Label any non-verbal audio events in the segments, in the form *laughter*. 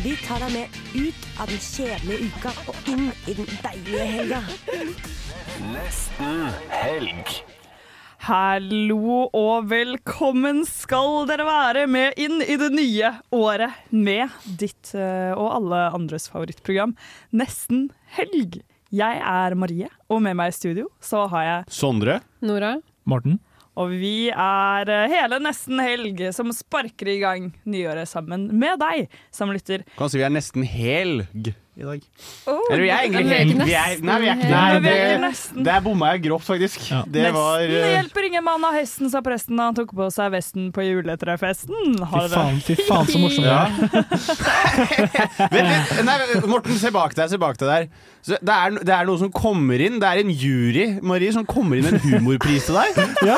Vi tar deg med ut av den kjedelige uka og inn i den deilige helga. Nesten helg. Hallo og velkommen skal dere være med inn i det nye året med ditt eh, og alle andres favorittprogram Nesten helg. Jeg er Marie, og med meg i studio så har jeg Sondre. Nora. Morten. Og vi er eh, hele Nesten helg som sparker i gang nyåret sammen med deg som lytter. Kan si vi er nesten helg i dag. Oh, Eller vi er egentlig helt. Vi er, nei, vi er ikke Nei, det, der bomma jeg grovt, faktisk. Ja. Det var Nesten eh, hjelper ingen mann av hesten, sa presten da han tok på seg vesten på juletrefesten. Fy faen, fy faen så morsom du Ja. er. *laughs* *laughs* Vent litt. Morten, se bak deg. Se bak deg der. Så det, er, det er noe som kommer inn. Det er en jury Marie, som kommer inn en humorpris til deg. *laughs*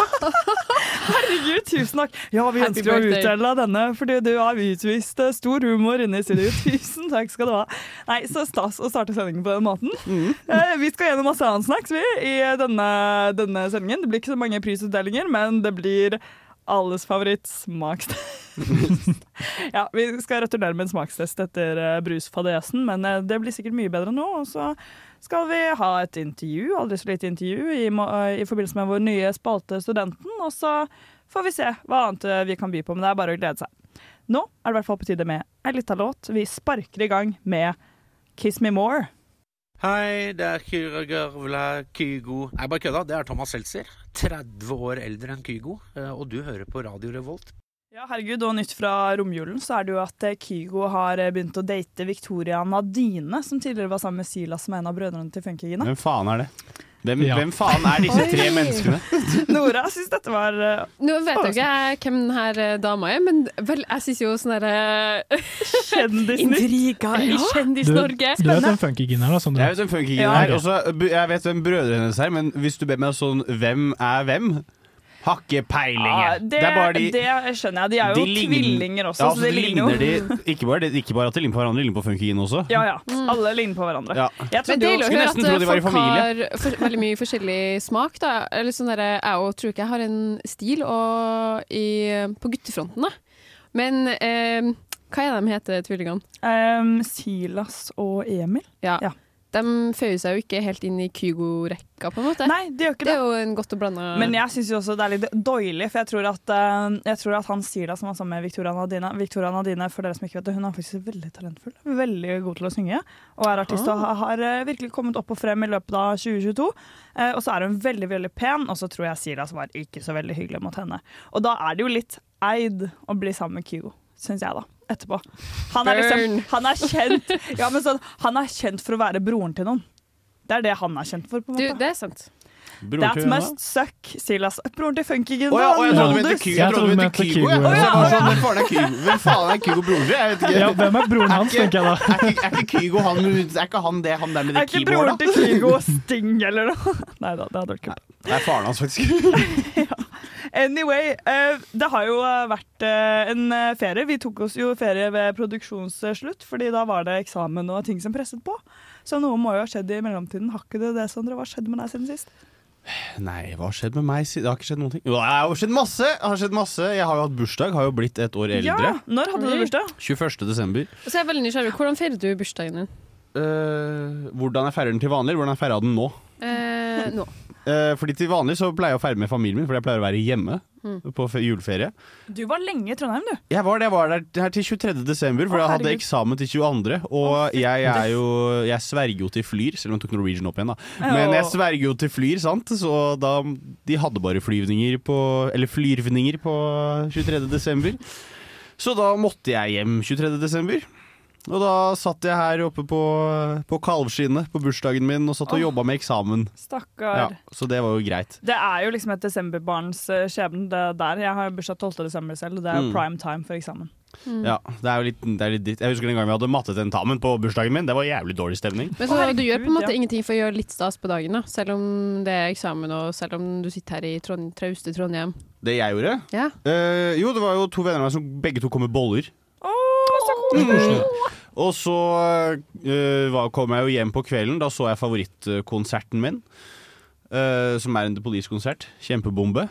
Herregud, tusen takk. Ja, vi Happy ønsker å utdele denne fordi du har utvist eh, stor humor inne i studio. Tusen takk skal du ha. Nei, Så stas å starte sendingen på den måten. Eh, Vi skal gjennom masse annet snacks vi, i denne, denne sendingen. Det blir ikke så mange prisutdelinger, men det blir alles favoritt smakstest. *laughs* ja, vi skal returnere med en smakstest etter uh, brusfadesen, men uh, det blir sikkert mye bedre nå. Og så skal vi ha et intervju, aldri så lite intervju, i, eh, i forbindelse med vår nye spalte Studenten. Og så får vi se hva annet vi kan by på, men det er bare å glede seg. Nå er det i hvert fall på tide med ei lita låt. Vi sparker i gang med Kiss Me More. Hei, det er Kyra Gørvla Kygo. Nei, bare kødda. Det er Thomas Seltzer. 30 år eldre enn Kygo. eh, Og du hører på Radio Revolt. Ja, herregud, og nytt fra romjulen så er det jo at eh, Kygo har eh, begynt å date Victoria Nadine, som tidligere var sammen med Silas, som er en av brødrene til Funkygine. Hvem faen er det? Hvem, Ja. hvem faen er disse tre menneskene? *laughs* Nora syns dette var uh, Nå vet jeg ikke hvem denne dama er, men vel, jeg syns jo sånn derre *laughs* kjendisnytt. Intriger i Kjendis-Norge. du vet hvem funkygin er, da, Sondre? Jeg vet hvem Ja. er. Også, jeg vet hvem brødrene hennes er, men hvis du ber meg sånn Hvem er hvem? Har ikke peiling. Ja, jeg. det, er bare de det skjønner jeg. De er jo de tvillinger også, Ja, altså, så de de ligner jo de, ikke, bare, ikke bare at de ligner på hverandre, de ligner på Funkygine også. Ja, ja. Alle ligner på hverandre. Ja. Jeg Det er deilig å høre at de var i folk har *laughs* for, veldig mye forskjellig smak. Da. Eller sånn der, jeg òg tror ikke jeg har en stil og, i, på guttefronten, da. Men eh, hva er de heter, tvillingene? Um, Silas og Emil. Ja. Ja. De føyer seg jo ikke helt inn i Kygo-rekka, på en måte. Nei, de gjør ikke Det det. er jo en godt og blanda Men jeg syns jo også det er litt doilig, for jeg tror at, eh, jeg tror at han Silas som han sammen med Victoria Nadine Victoria Nadine, for dere som ikke vet det, hun er faktisk veldig talentfull. Veldig god til å synge. Og er artist og har, har eh, virkelig kommet opp og frem i løpet av 2022. Eh, og så er hun veldig veldig pen, og så tror jeg Silas var ikke så veldig hyggelig mot henne. Og da er det jo litt eid å bli sammen med Kygo, syns jeg, da. Etterpå. Han er, liksom, han er kjent Ja, men sånn, han er kjent for å være broren til noen. Det er det han er kjent for. Du, det er sant. Broren That til da? must suck, Lasse. Broren til Funkygine. Oh, ja, jeg trodde du mente Kygo. Jeg trodde du Kygo. sånn, Hvem faen er Kygo? Hvem faen er Kygo broren til? Jeg vet ikke. Ja, hvem er broren hans, tenker jeg da. Er ikke, er ikke Kygo han Er ikke han det han der med Er ikke keyboard, broren da? til Kygo Sting eller noe? *laughs* Nei da, det hadde vært kult. Det er faren hans, faktisk. *laughs* Anyway, eh, det har jo eh, vært eh, en ferie. Vi tok oss jo ferie ved produksjonsslutt, fordi da var det eksamen og ting som presset på. Så noe må jo ha skjedd i mellomtiden. Har ikke det det, Sondre? Hva skjedde med deg siden sist? Nei, hva har skjedd med meg? siden- Det har ikke skjedd noen ting. Jo, det har skjedd masse! Det har skjedd masse. Jeg har jo hatt bursdag, har jo blitt et år eldre. Ja, Når hadde du bursdag? 21. desember. Og så er jeg veldig nysgjerrig. Hvordan feirer du bursdagen din? Eh, hvordan jeg feirer den til vanlig, hvordan jeg feirer den nå. Eh, nå. Eh, fordi til vanlig så pleier jeg å feire med familien min, fordi jeg pleier å være hjemme Mm. på juleferie. Du var lenge i Trondheim, du. Jeg var, det, jeg var der her til 23. desember, for jeg hadde herregud. eksamen til 22. Og jeg er jo Jeg sverger jo til Flyr, selv om jeg tok Norwegian opp igjen, da. Men jeg sverger jo til Flyr, sant, så da De hadde bare flyvninger på Eller flyrvninger på 23. desember. Så da måtte jeg hjem 23. desember. Og da satt jeg her oppe på, på kalvskinnet på bursdagen min og satt og Åh. jobba med eksamen. Stakkar. Ja, så det var jo greit. Det er jo liksom et desemberbarns eh, skjebne det der. Jeg har bursdag 12. desember selv, og det er jo Mm. prime time for eksamen. Mm. Ja, det er jo litt, det er litt dritt. Jeg husker den gangen vi hadde mattetentamen på bursdagen min. Det var jævlig dårlig stemning. Men så du gjør på en måte ja. ingenting for å gjøre litt stas på dagen, da. Selv om det er eksamen, og selv om du sitter her i Trond trauste Trondheim. Det jeg gjorde? Ja. Uh, jo, det var jo to venner av meg som begge to kom med boller. Koselig. Og så uh, kom jeg jo hjem på kvelden. Da så jeg favorittkonserten min. Uh, som er en The Police-konsert. Kjempebombe.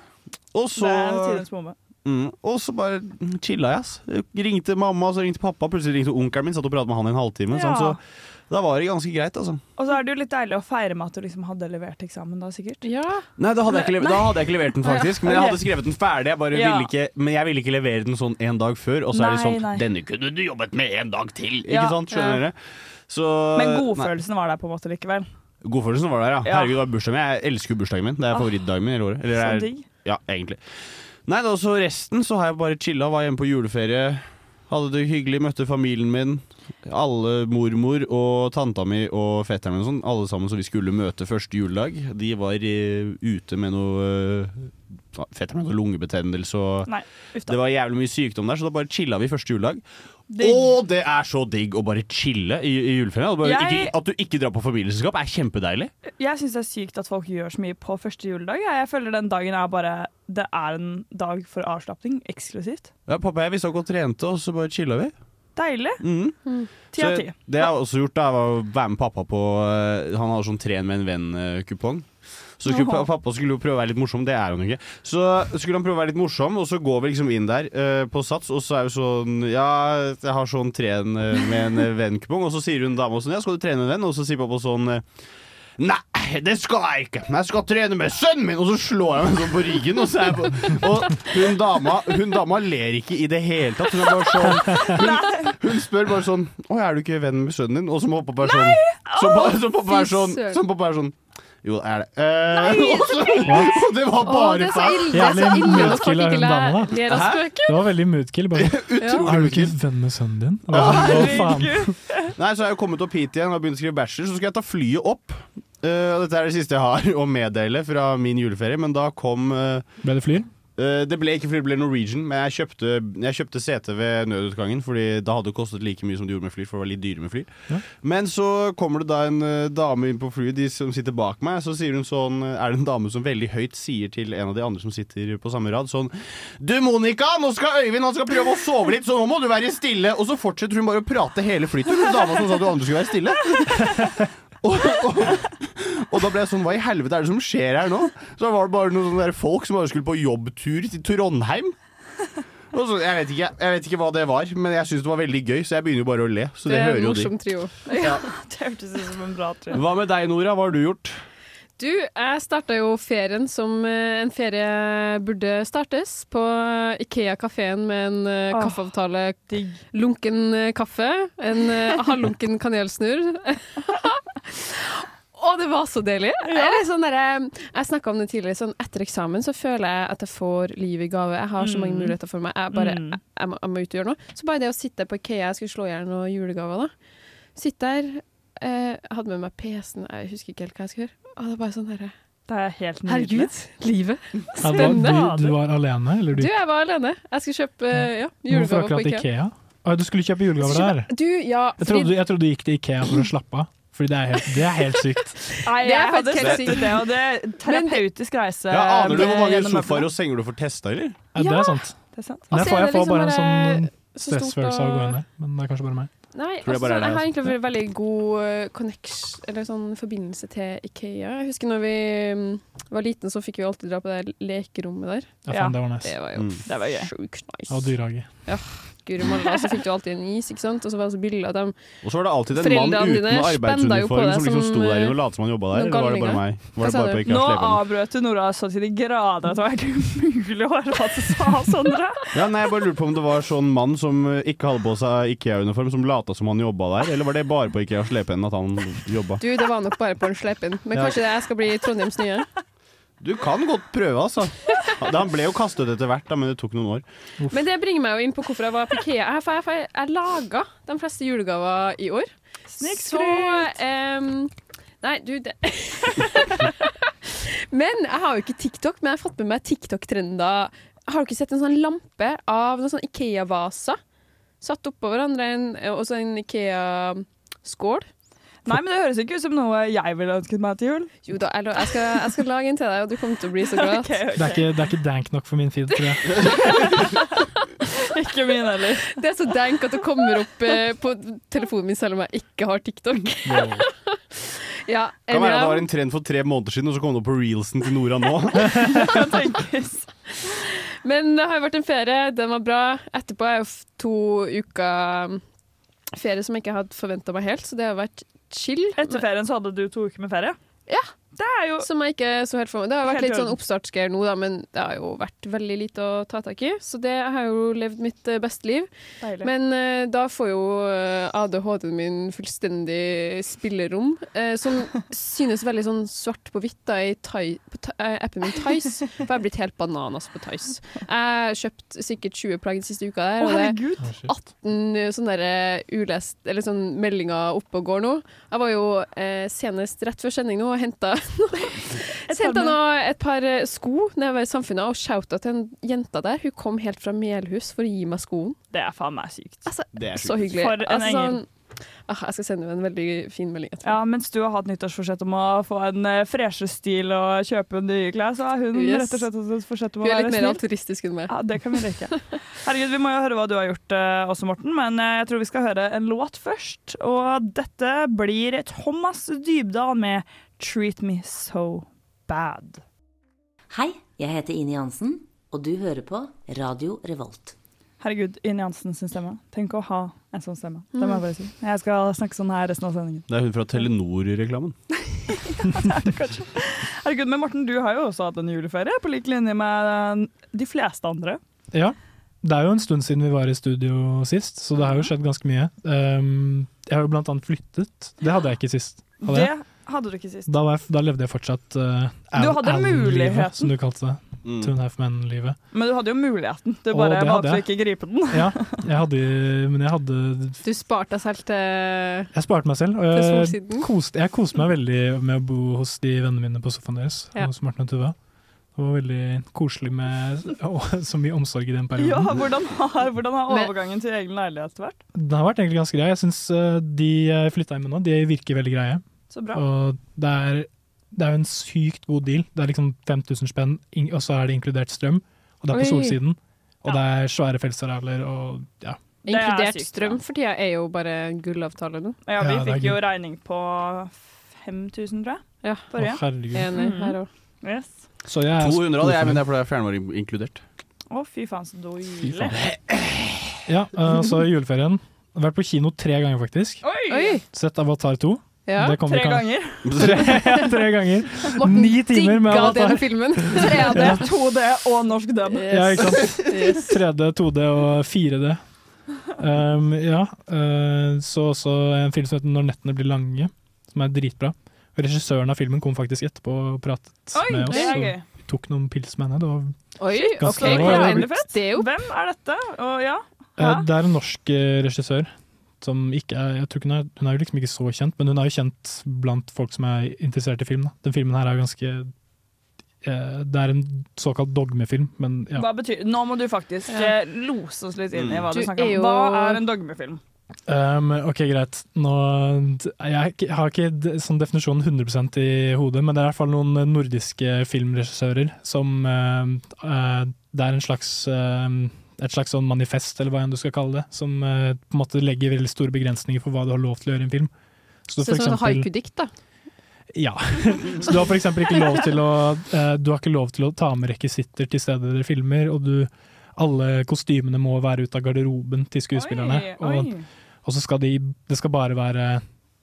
Og så Det er tidenes bombe. Mm, og så bare chilla jeg, ass. Jeg Ringte mamma, så ringte pappa, plutselig ringte onkelen min. Satt og pratet med han i en halvtime. Ja. Sånn, så da var det ganske greit, altså. Og så er det jo litt deilig å feire med at du liksom hadde levert eksamen da, sikkert. Ja. Nei, da hadde jeg ikke, da hadde jeg ikke levert den, faktisk. Men jeg hadde skrevet den ferdig. Jeg bare Ja. ville ikke, men jeg ville ikke levere den sånn en dag før. Og så er det sånn nei. Denne kunne du jobbet med en dag til! Ikke sant? Skjønner Ja. dere? Så Men nei. godfølelsen var der på en måte likevel. Godfølelsen var der, ja. Ja. Herregud, det var bursdagen min. Jeg elsker jo bursdagen min. Det er Ah. favorittdagen min i året. Eller, Så digg. Ja, egentlig. Nei, da, så resten så har jeg bare chilla, var hjemme på juleferie. Hadde det hyggelig, møtte familien min. Alle mormor og tanta mi og fetteren min og sånn, alle sammen som vi skulle møte første juledag. De var uh, ute med noe uh, Fetteren min noe lungebetennelse og Nei, Det var jævlig mye sykdom der, så da bare chilla vi første juledag. Digg. Og det er så digg å bare chille i, i juleferien. At, bare, Jeg- ikke, at du ikke drar på familieselskap, er kjempedeilig. Jeg syns det er sykt at folk gjør så mye på første juledag. Jeg, jeg føler den dagen er bare Det er en dag for avslapning, eksklusivt. Ja, pappa og jeg vi så godt trente, og så bare chilla vi. Deilig. Mm. Ti Så av ti. Det jeg har også gjort, da, var å være med pappa på eh, Han hadde sånn tren med en venn-kupong. Så skulle pappa skulle jo prøve å være litt morsom, det er han jo ikke. Så skulle han prøve å være litt morsom, og så går vi liksom inn der uh, på Sats, og så er jo sånn Ja, jeg har sånn tren eh, med en vennkupong, og så sier hun dama sånn Ja, skal du trene en venn? Og så sier pappa sånn eh, Nei, det skal jeg ikke. Jeg skal trene med sønnen min! Og så slår jeg meg sånn på ryggen. Og, så er på, og hun, dama, hun dama ler ikke i det hele tatt. Hun, bare sånn, hun, hun spør bare sånn Å, er du ikke venn med sønnen din? Og så må pappa være sånn Så, pa- så pappa er sånn, så pappa er sånn Jo, det er det. Eh, og, *laughs* så, og det var bare feil. det er så Jævlig ille når moodkill av ikke hun dama, ler da. ler av Hæ? spøker. Det var veldig moodkill. Bare, *laughs* Utrolig er du ikke mye. venn med sønnen din? Hva faen? Nei, så har jeg kommet opp hit igjen og begynt å skrive bachelor, så skal jeg ta flyet opp. Eh, og dette er det siste jeg har *laughs* å meddele fra min juleferie, men da kom eh, Ble det flyr? Eh, det ble ikke fordi det ble Norwegian, men jeg kjøpte, jeg kjøpte sete ved nødutgangen. Fordi da hadde det kostet like mye som det gjorde med fly, for det var litt dyrere med fly. Ja. Men så kommer det da en eh, dame inn på flyet, de som sitter bak meg. Så sier hun sånn Er det en dame som veldig høyt sier til en av de andre som sitter på samme rad, sånn Du, Monica, nå skal Øyvind han skal prøve å sove litt, så nå må du være stille. Og så fortsetter hun bare å prate hele flyturen. Dama som sa du andre skulle være stille. *laughs* Og, og, og da ble jeg sånn Hva i helvete er det som skjer her nå? Så var det bare noen sånne folk som bare skulle på jobbtur til Trondheim. Så, jeg, vet ikke, jeg vet ikke hva det var, men jeg syns det var veldig gøy, så jeg begynner jo bare å le. Så Det det, er en morsom trio. Ja, *laughs* det hørtes ut som en bra trio. Hva med deg, Nora? Hva har du gjort? Du, jeg starta jo ferien som eh, en ferie burde startes, på Ikea-kafeen med en oh, kaffeavtale. Digg. Lunken eh, kaffe, en halvlunken kanelsnurr. *laughs* Å, det var så deilig! Jeg, er sånn der, eh, jeg snakka om det tidligere. Sånn, etter eksamen så føler jeg at jeg får liv i gave. Jeg har så mange Mm. muligheter for meg. Jeg, bare, Mm. jeg, jeg, må, jeg må ut og gjøre noe. Så bare det å sitte på Ikea, jeg skulle slå i hjel noen julegaver, da. Sitte der. Eh, hadde med meg PC-en, jeg husker ikke helt hva jeg skulle gjøre. Og det er bare sånn herre Det er helt nydelig. Herregud, livet. Ja, Spennende. du, du var alene, eller Du, du? jeg var alene. Jeg skulle kjøpe eh, ja, julegaver på akkurat Ikea. Ikea? Du skulle kjøpe julegaver der? Du, ja, Jeg fordi trodde, jeg trodde du gikk til Ikea for å slappe av. Fordi det er helt, det er helt sykt. *laughs* Nei, Det er jeg hadde faktisk helt sykt det, og det er terapeutisk reise. Ja, aner du hvor mange gjennom sofaer møblene. og senger du får testa, eller? Ja, det er sant. Det er sant. Og jeg, får jeg får liksom bare en sånn stressfølelse av å gå inn der. Men det er kanskje bare meg. Nei, jeg altså, bare er jeg har egentlig en veldig god eh, eller sånn forbindelse til Ikea. Jeg husker når vi mm, var liten, så fikk vi alltid dra på det lekerommet der. Ja, Ja. faen, det var nice. Det var jo Mm. Det var gøy. sjukt nice. Og dyrehage. Malla, så fikk du alltid en is, ikke sant? Og så var det så billig at de Og så var det alltid en mann uten arbeidsuniform som liksom sto der inne eh, og lot som han jobba der. Eller var det bare meg? Det bare Nå avbrøt du Nora så til de grader at det var umulig å høre hva du sa, Sondre. Ja, nei, jeg bare lurte på om det var sånn mann som ikke hadde på seg Ikea-uniform, som lata som han jobba der, eller var det bare på Ikea Slepen at han jobba? Du, det var nok bare på en slepen. Men Ja. kanskje jeg skal bli Trondheims nye? Du kan godt prøve, altså. Han ble jo kastet etter hvert, da, men det tok noen år. Men det bringer meg jo inn på hvorfor jeg var på Ikea. Jeg, jeg, jeg, jeg laga de fleste julegaver i år. Så um, Nei, du det. *laughs* Men jeg har jo ikke TikTok, men jeg har fått med meg TikTok-trender. Har du ikke sett en sånn lampe av noen sånn Ikea-vaser? Satt oppå hverandre og så en Ikea-skål. Nei, men det høres ikke ut som noe jeg ville ønsket meg til jul. Jo da, jeg, jeg, skal, jeg skal lage en til deg, og du kommer til å bli så *laughs* glad. Okay, okay. Det er, ikke, det er ikke dank nok for min feed, tror jeg. *laughs* Ikke min heller. Det er så dank at det kommer opp eh, på telefonen min selv om jeg ikke har TikTok. *laughs* ja, Kan være det var en trend for tre måneder siden, og så kom det opp på reelsen til Nora nå. Men det har jo vært en ferie, den var bra. Etterpå er jo to uker um, ferie som jeg ikke hadde forventa meg helt, så det har vært chill. Etter ferien så hadde du to uker med ferie. Ja. Det er jo Som jeg ikke så helt for meg. Det har vært litt sånn oppstartsgreier nå, da, men det har jo vært veldig lite å ta tak i. Så det har jo levd mitt eh, beste liv. deilig. Men uh, da får jo eh, ADHD-en min fullstendig spillerom, uh, som *laughs* synes veldig sånn svart på hvitt da, i Thai, på appen min Tice. For jeg har blitt helt bananas på Tice. Jeg har kjøpt sikkert 20 plagg den siste uka der, og det er 18 sånne der ulest, eller sånn meldinger oppe og går nå. Jeg var jo uh, senest rett før sending nå og henta *laughs* Henta nå et par eh, sko var i Samfunnet og shouta til en jente der. Hun kom helt fra Melhus for å gi meg skoen. Det er faen meg sykt. Altså, Det er så hyggelig. For en altså, engel. sånn, ah, jeg skal sende en veldig fin melding etterpå. Ja, Mens du har hatt nyttårsforsett om å få en uh, freshe stil og kjøpe nye klær, så har hun Yes. rett og slett hatt et forsett om å Hun er litt mer alturistisk altruistisk enn meg. Ja, Det kan vi like. Herregud, Vi må jo høre hva du har gjort uh, også, Morten, men uh, jeg tror vi skal høre en låt først. Og dette blir Thomas Dybdahl med 'Treat Me So Bad'. Hei, jeg heter Ine Jansen, og du hører på Radio Revolt. Herregud, Ine Jansen sin stemme. Tenk å ha en sånn stemme. Det må jeg bare si. Jeg skal snakke sånn her resten av sendingen. Det er hun fra Telenor-reklamen. *laughs* ja, det er det kanskje. Herregud, Men Morten, du har jo også hatt en juleferie, på lik linje med eh, de fleste andre. Ja. Det er jo en stund siden vi var i studio sist, så det har jo skjedd ganske mye. Um, jeg har jo blant annet flyttet. Det hadde jeg ikke sist. Hadde Det jeg? Hadde du ikke sist. Da, var jeg, da levde jeg fortsatt uh, Du hadde muligheten. som du kalte det. Mm. Two and a half men-livet. Men du hadde jo muligheten. Du bare valgte å ikke gripe den. Ja, jeg hadde, men jeg hadde Du sparte deg selv til Jeg sparte meg selv, og jeg koste, jeg koste meg veldig med å bo hos de vennene mine på sofaen deres. Ja. Hos Martin og Tuva. Det var veldig koselig med å, så mye omsorg i den perioden. Ja, hvordan har, hvordan har overgangen til egen leilighet vært? Den har vært egentlig ganske grei. Jeg syns de jeg flytta inn med nå, de virker veldig greie. Så bra. Og det er, det er jo en sykt god deal. Det er liksom 5000 spenn, og så er det inkludert strøm. Og det er på Oi. solsiden. Og det er svære feltsarealer og ja. Er Inkludert sykt, strøm for tida er jo bare en gullavtale nå. Ja, vi Ja, fikk jo regning på 5000, tror jeg. Ja. Å, Forrige. herregud. Enig mm. her òg. Yes. Så jeg er 200 av det, jeg, men det er fordi det er fjernvarme inkludert. Å, fy faen, så dårlig. Ja, uh, så juleferien. Jeg har vært på kino tre ganger, faktisk. Oi! Oi! Sett Avatar 2. Ja. Tre ganger. *laughs* Tre, tre ganger. Morten Ni timer med Avatar. denne filmen. *laughs* 3D, 2D og norsk dub. Ja, ikke sant? Yes. 3D, 2D og 4D. Um, ja, uh, så også en film som heter 'Når nettene blir lange', som er dritbra. Regissøren av filmen kom faktisk etterpå og pratet Oi, med oss. og tok noen pils med henne. Det, var, Oi, Ganske ok, bra. kleint. Jævlig. Det er jo Hvem er dette? Og ja. uh, det er en norsk uh, regissør som ikke er jeg tror hun, er, hun er jo liksom ikke så kjent, men hun er jo kjent blant folk som er interessert i film. Da. Den filmen her er jo ganske uh, Det er en såkalt dogmefilm, men ja. Hva betyr Nå må du faktisk Ja. eh, lose oss litt inn i hva du Du snakker er om. jo- Hva er en dogmefilm? Um, ok, greit. Nå, jeg, har ikke sånn definisjonen 100% i hodet, men det er i hvert fall noen eh, nordiske filmregissører som uh, uh, Det er en slags eh, et slags sånn manifest, eller hva enn du skal kalle det, som uh, på en måte legger veldig store begrensninger for hva du har lov til å gjøre i en film. Så, Så eksempel, sånn eksempel- haiku-dikt, da. ja. Så du har eksempel ikke lov til å eh, Du har ikke lov til å ta med rekvisitter til stedet dere filmer, og du alle kostymene må være ute av garderoben til skuespillerne. Oi, Og og så skal de, det skal bare være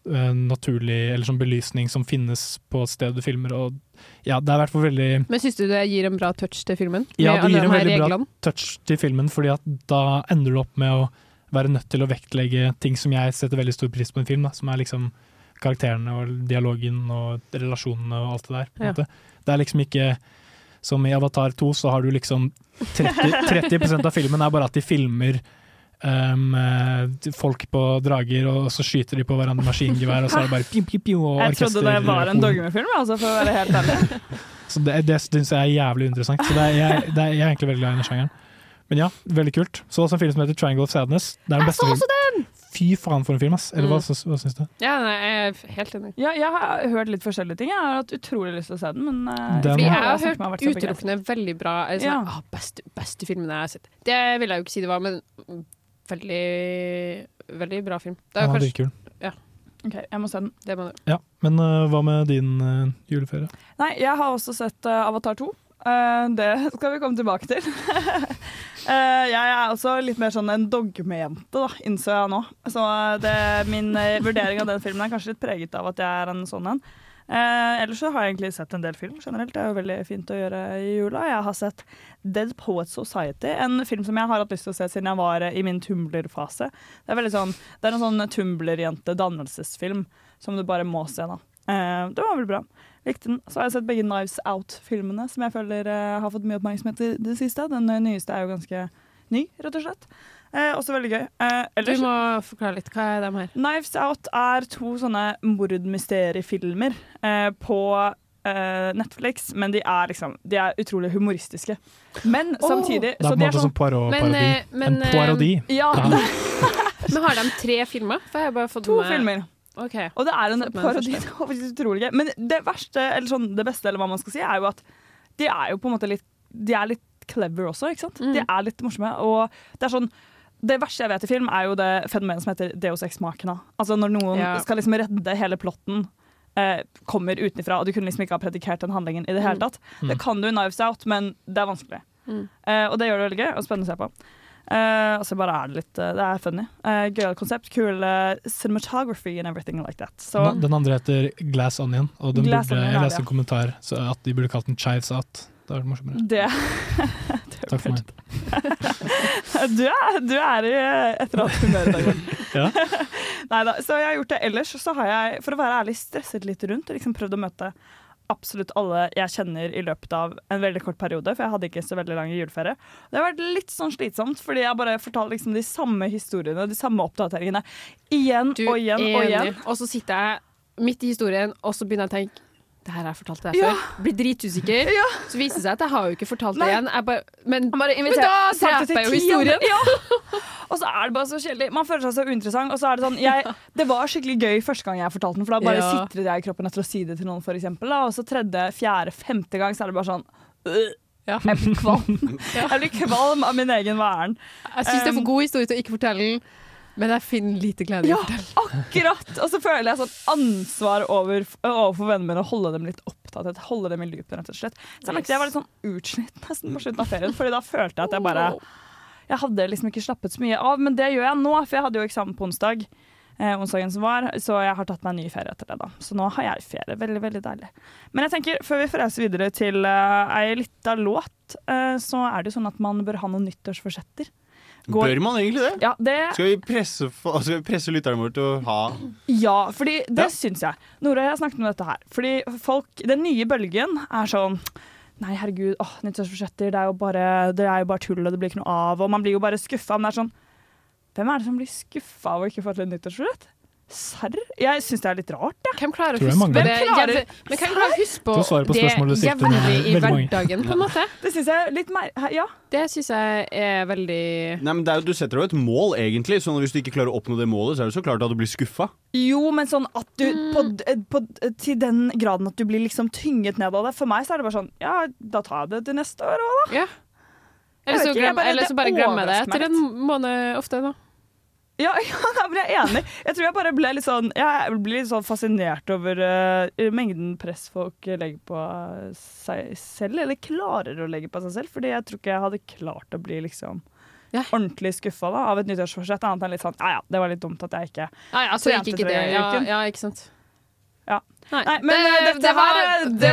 eh, naturlig eller sånn belysning som finnes på et sted du filmer. Og ja, det er i hvert fall veldig Men syns du det gir en bra touch til filmen? Ja, det gir en veldig bra reglene? touch til filmen, fordi at da ender du opp med å være nødt til å vektlegge ting som jeg setter veldig stor pris på i en film, da, som er liksom karakterene og dialogen og relasjonene og alt det der. På Ja. Det er liksom ikke som i Avatar 2, så har du liksom 30, 30 av filmen er bare at de filmer um, folk på drager, og så skyter de på hverandre med maskingevær, og så er det bare pim, pim, pim, og Jeg trodde det var en dogmefilm, altså, for å være helt ærlig. *laughs* Så det, det syns jeg er jævlig interessant. Så det er, jeg, det er, jeg er egentlig veldig glad i den sjangeren. Men ja, veldig kult. Så også en film som heter Triangle of Sadness. Det er den beste filmen. Fy faen for en film, ass. Eller hva, Mm. hva syns du? Ja, nei, jeg er helt enig. Ja, jeg har hørt litt forskjellige ting. Jeg har hatt utrolig lyst til å se den, men eh, Den- Fordi jeg jeg har hørt utelukkende veldig bra altså, Ja. ah, beste, beste filmen jeg har sett. Det vil jeg jo ikke si det var, men veldig Veldig bra film. Det er Ja, kanskje, dritkul. Ok, jeg må se den. det må du. Ja, men uh, hva med din uh, juleferie? Nei, jeg har også sett uh, Avatar 2. Eh, det *laughs* skal vi komme tilbake til. *laughs* Eh, jeg er også litt mer sånn en dogmejente, da, innså jeg nå. Så det, min vurdering av den filmen er kanskje litt preget av at jeg er en sånn en. Eh, ellers så har jeg egentlig sett en del film generelt. Det er jo veldig fint å gjøre i jula. Jeg har sett Dead Poets Society, en film som jeg har hatt lyst til å se siden jeg var eh, i min Tumbler-fase. Det er veldig sånn, det er en sånn Tumbler-jente-dannelsesfilm som du bare må se, da. Eh, det var vel bra. Likte den. Så har jeg sett begge Knives Out-filmene, som jeg føler eh, har fått mye oppmerksomhet i det siste. Den eh, nyeste er jo ganske ny, rett og slett. Eh, også veldig gøy. Eh, Du må forklare litt. Hva er de her? Knives Out er to sånne mordmysteriefilmer eh, på eh, Netflix, men de er liksom De er utrolig humoristiske. Men oh, samtidig Det er på en måte sånn som Poirot-parodi. Men, eh, En parodi. Ja, Ja. *laughs* Men har de tre filmer? For jeg har bare fått to med filmer. Okay. Og det er en parodi. *laughs* Det var faktisk utrolig gøy. Men det verste, eller sånn, det beste, eller hva man skal si, er jo at de er jo på en måte litt De er litt clever også, ikke sant? Mm. De er litt morsomme. Og det er sånn det verste jeg vet i film, er jo det fenomenet som heter Deus ex machina. Altså når noen Ja. skal liksom redde hele plotten, eh, kommer utenfra, og du kunne liksom ikke ha predikert den handlingen i det hele Mm. tatt. Det kan du i Knives Out, men det er vanskelig. Mm. Eh, og det gjør det veldig gøy og spennende å se på. Eh, og så bare er det litt eh, Det er funny. Uh, Gøyalt konsept. Kul eh, cinematography and everything like that. Så Den, den andre heter Glass Onion, og den Glass burde, Onion, jeg leste en ja. kommentar så at de burde kalt den Chives Out. Det er morsommere. *laughs* det, Takk for meg. *laughs* du, er, du er i et eller annet humør i dag. *laughs* Ja. Neida, så jeg har gjort det. Ellers så har jeg, for å være ærlig, stresset litt rundt og liksom prøvd å møte absolutt alle jeg kjenner i løpet av en veldig kort periode, for jeg hadde ikke så veldig lang juleferie. Det har vært litt sånn slitsomt, fordi jeg bare fortalte liksom de samme historiene, de samme oppdateringene, igjen Du og igjen og igjen. Og så sitter jeg midt i historien, og så begynner jeg å tenke det her har jeg fortalt deg Ja. før. Blir dritusikker. Så viser det seg at jeg har jo ikke fortalt det igjen. Jeg bare, men, Bare men da dreper jeg jo historien. Ja. Og så er det bare så kjedelig. Man føler seg så uinteressant. Og så er det sånn jeg, Det var skikkelig gøy første gang jeg fortalte den, for da bare Ja. sitret jeg i kroppen etter å si det til noen, for eksempel. Og så tredje, fjerde, femte gang så er det bare sånn øh, Ja. Jeg blir kvalm. *laughs* Jeg blir kvalm av min egen væren. Jeg syns det er Um, for god historie til å ikke fortelle den, men jeg finner lite glede i Ja, å fortelle. akkurat! Og så føler jeg sånn ansvar over, overfor vennene mine å holde dem litt opptatt, holde dem i loopen, rett og slett. Så jeg jeg var litt sånn utslitt nesten på slutten av ferien, Fordi da følte jeg at jeg bare Jeg hadde liksom ikke slappet så mye av, men det gjør jeg nå, for jeg hadde jo eksamen på onsdag. Eh, onsdagen som var, Så jeg har tatt meg en ny ferie etter det. da Så nå har jeg ferie. Veldig, veldig deilig. Men jeg tenker, før vi får reise videre til uh, ei lita låt, eh, så er det jo sånn at man bør ha noen nyttårsforsetter. Går- Bør man egentlig det? Ja, det Skal vi presse, skal vi presse lytterne våre til å ha Ja, fordi det Ja. syns jeg. Nora, jeg har snakket om dette her. Fordi folk, Den nye bølgen er sånn Nei, herregud, åh, nyttårsforsetter, det er jo bare, det er jo bare tull, og det blir ikke noe av. Og man blir jo bare skuffa. Men det er sånn Hvem er det som blir skuffa av å ikke få til et nyttårsforsett? Serr? Jeg syns det er litt rart, jeg. Hvem klarer å huske på det? Hvem klarer- Men hvem klarer å huske på på det jevnlig i hverdagen, på en måte? *laughs* Det syns jeg er litt mer Ja. Det syns jeg er veldig Nei, men det er jo, Du setter jo et mål, egentlig. så Hvis du ikke klarer å oppnå det målet, så er det så klart at du blir skuffa. Jo, men sånn at du på, på, Til den graden at du blir liksom tynget ned av det. For meg så er det bare sånn Ja, da tar jeg det til neste år òg, da. Ja. Eller så, glem, bare- eller så bare glemmer jeg det etter en måned ofte. da Ja, *laughs* ja, men jeg er enig. Jeg tror jeg bare ble litt sånn Jeg blir litt sånn fascinert over uh, mengden press folk legger på seg selv, eller klarer å legge på seg selv. Fordi jeg tror ikke jeg hadde klart å bli liksom Ja. ordentlig skuffa av et nyttårsforsett. Annet enn litt sånn ja ja, det var litt dumt at jeg ikke altså, Trente gikk tre ikke det. Ja, ja, ikke sant. Ja. Nei, Nei, men, det, det, det, var, her, det,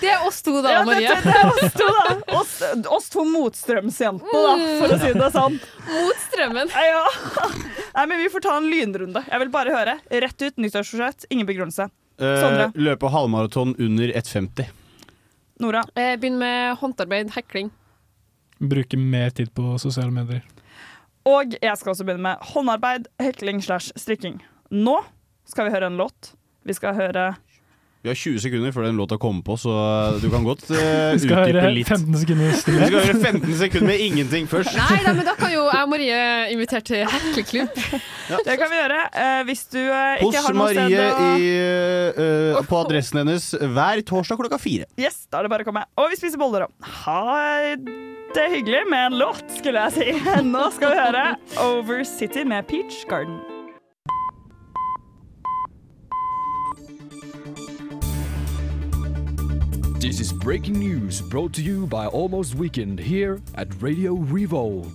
det- er oss to, da, Ja, Marie. det, det er oss to, da. *laughs* Oss, oss to motstrømsjentene, da, for å si det sånn. Mot strømmen. Ja. *laughs* Nei, men Vi får ta en lynrunde. Jeg vil bare høre. Rett ut nyttårsforsett, ingen begrunnelse. Eh, Sondre? løpe halvmaraton under 1,50. Nora? Eh, Begynn med håndarbeid, hekling. Bruke mer tid på sosiale medier. Og jeg skal også begynne med håndarbeid, hekling slash strikking. Nå skal vi høre en låt. Vi skal høre Vi har 20 sekunder før den låta kommer på, så du kan godt uh, *laughs* Vi skal utdype høre litt. 15 sekunder Vi skal høre 15 sekunder med ingenting først. Nei da, men da kan jo jeg og Marie invitere til hekleklubb. Det kan vi gjøre. Uh, hvis du eh, Hos har noe Marie sted å i, uh, på adressen hennes hver torsdag klokka fire. Yes, da er det bare å komme. Og vi spiser boller òg. Ha det hyggelig med en låt, skulle jeg si. *laughs* Nå skal vi høre Over City med Peach Garden. This is breaking news brought to you by Almost Weekend here at Radio Revolve.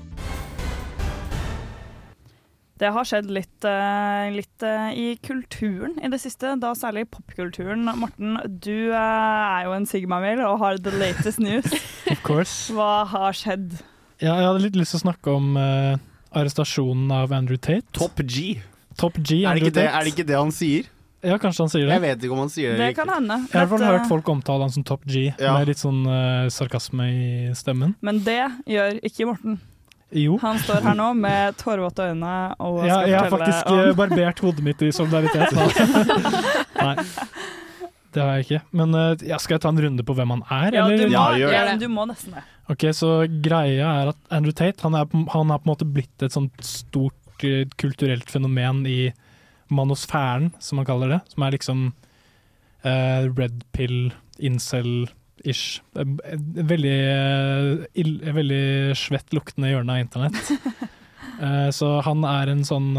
Det har skjedd litt, eh, litt eh, i kulturen i det siste, da særlig popkulturen. Morten, du eh, er jo en Sigma-mail og har the latest news. *laughs* Of course. Hva har skjedd? Ja, jeg hadde litt lyst til å snakke om uh, arrestasjonen av Andrew Tate. Top G. Top G, Er det, Andrew ikke det, Tate. er det ikke det han sier? Ja, kanskje han sier det. Jeg vet ikke om han sier det. Det kan hende. Jeg har i hvert fall hørt folk omtale han som Top G, Ja. med litt sånn uh, sarkasme i stemmen. Men det gjør ikke Morten. Jo. Han står her nå med tårevåte øyne og Ja, skal jeg har faktisk eh, om barbert hodet mitt i solidaritet. *laughs* Nei. Det har jeg ikke. Men eh, ja, skal jeg ta en runde på hvem han er? Ja, du eller? må, gjør ja, det. du må nesten det. Ok, så greia er at Andrew Tate han er, på- han er på en måte blitt et sånt stort eh, kulturelt fenomen i manosfæren, som man kaller det. Som er liksom uh, red pill, incel-ish. Eh, Veldig, uh, veldig svett luktende hjørne av internett. uh, *laughs* så han er en sånn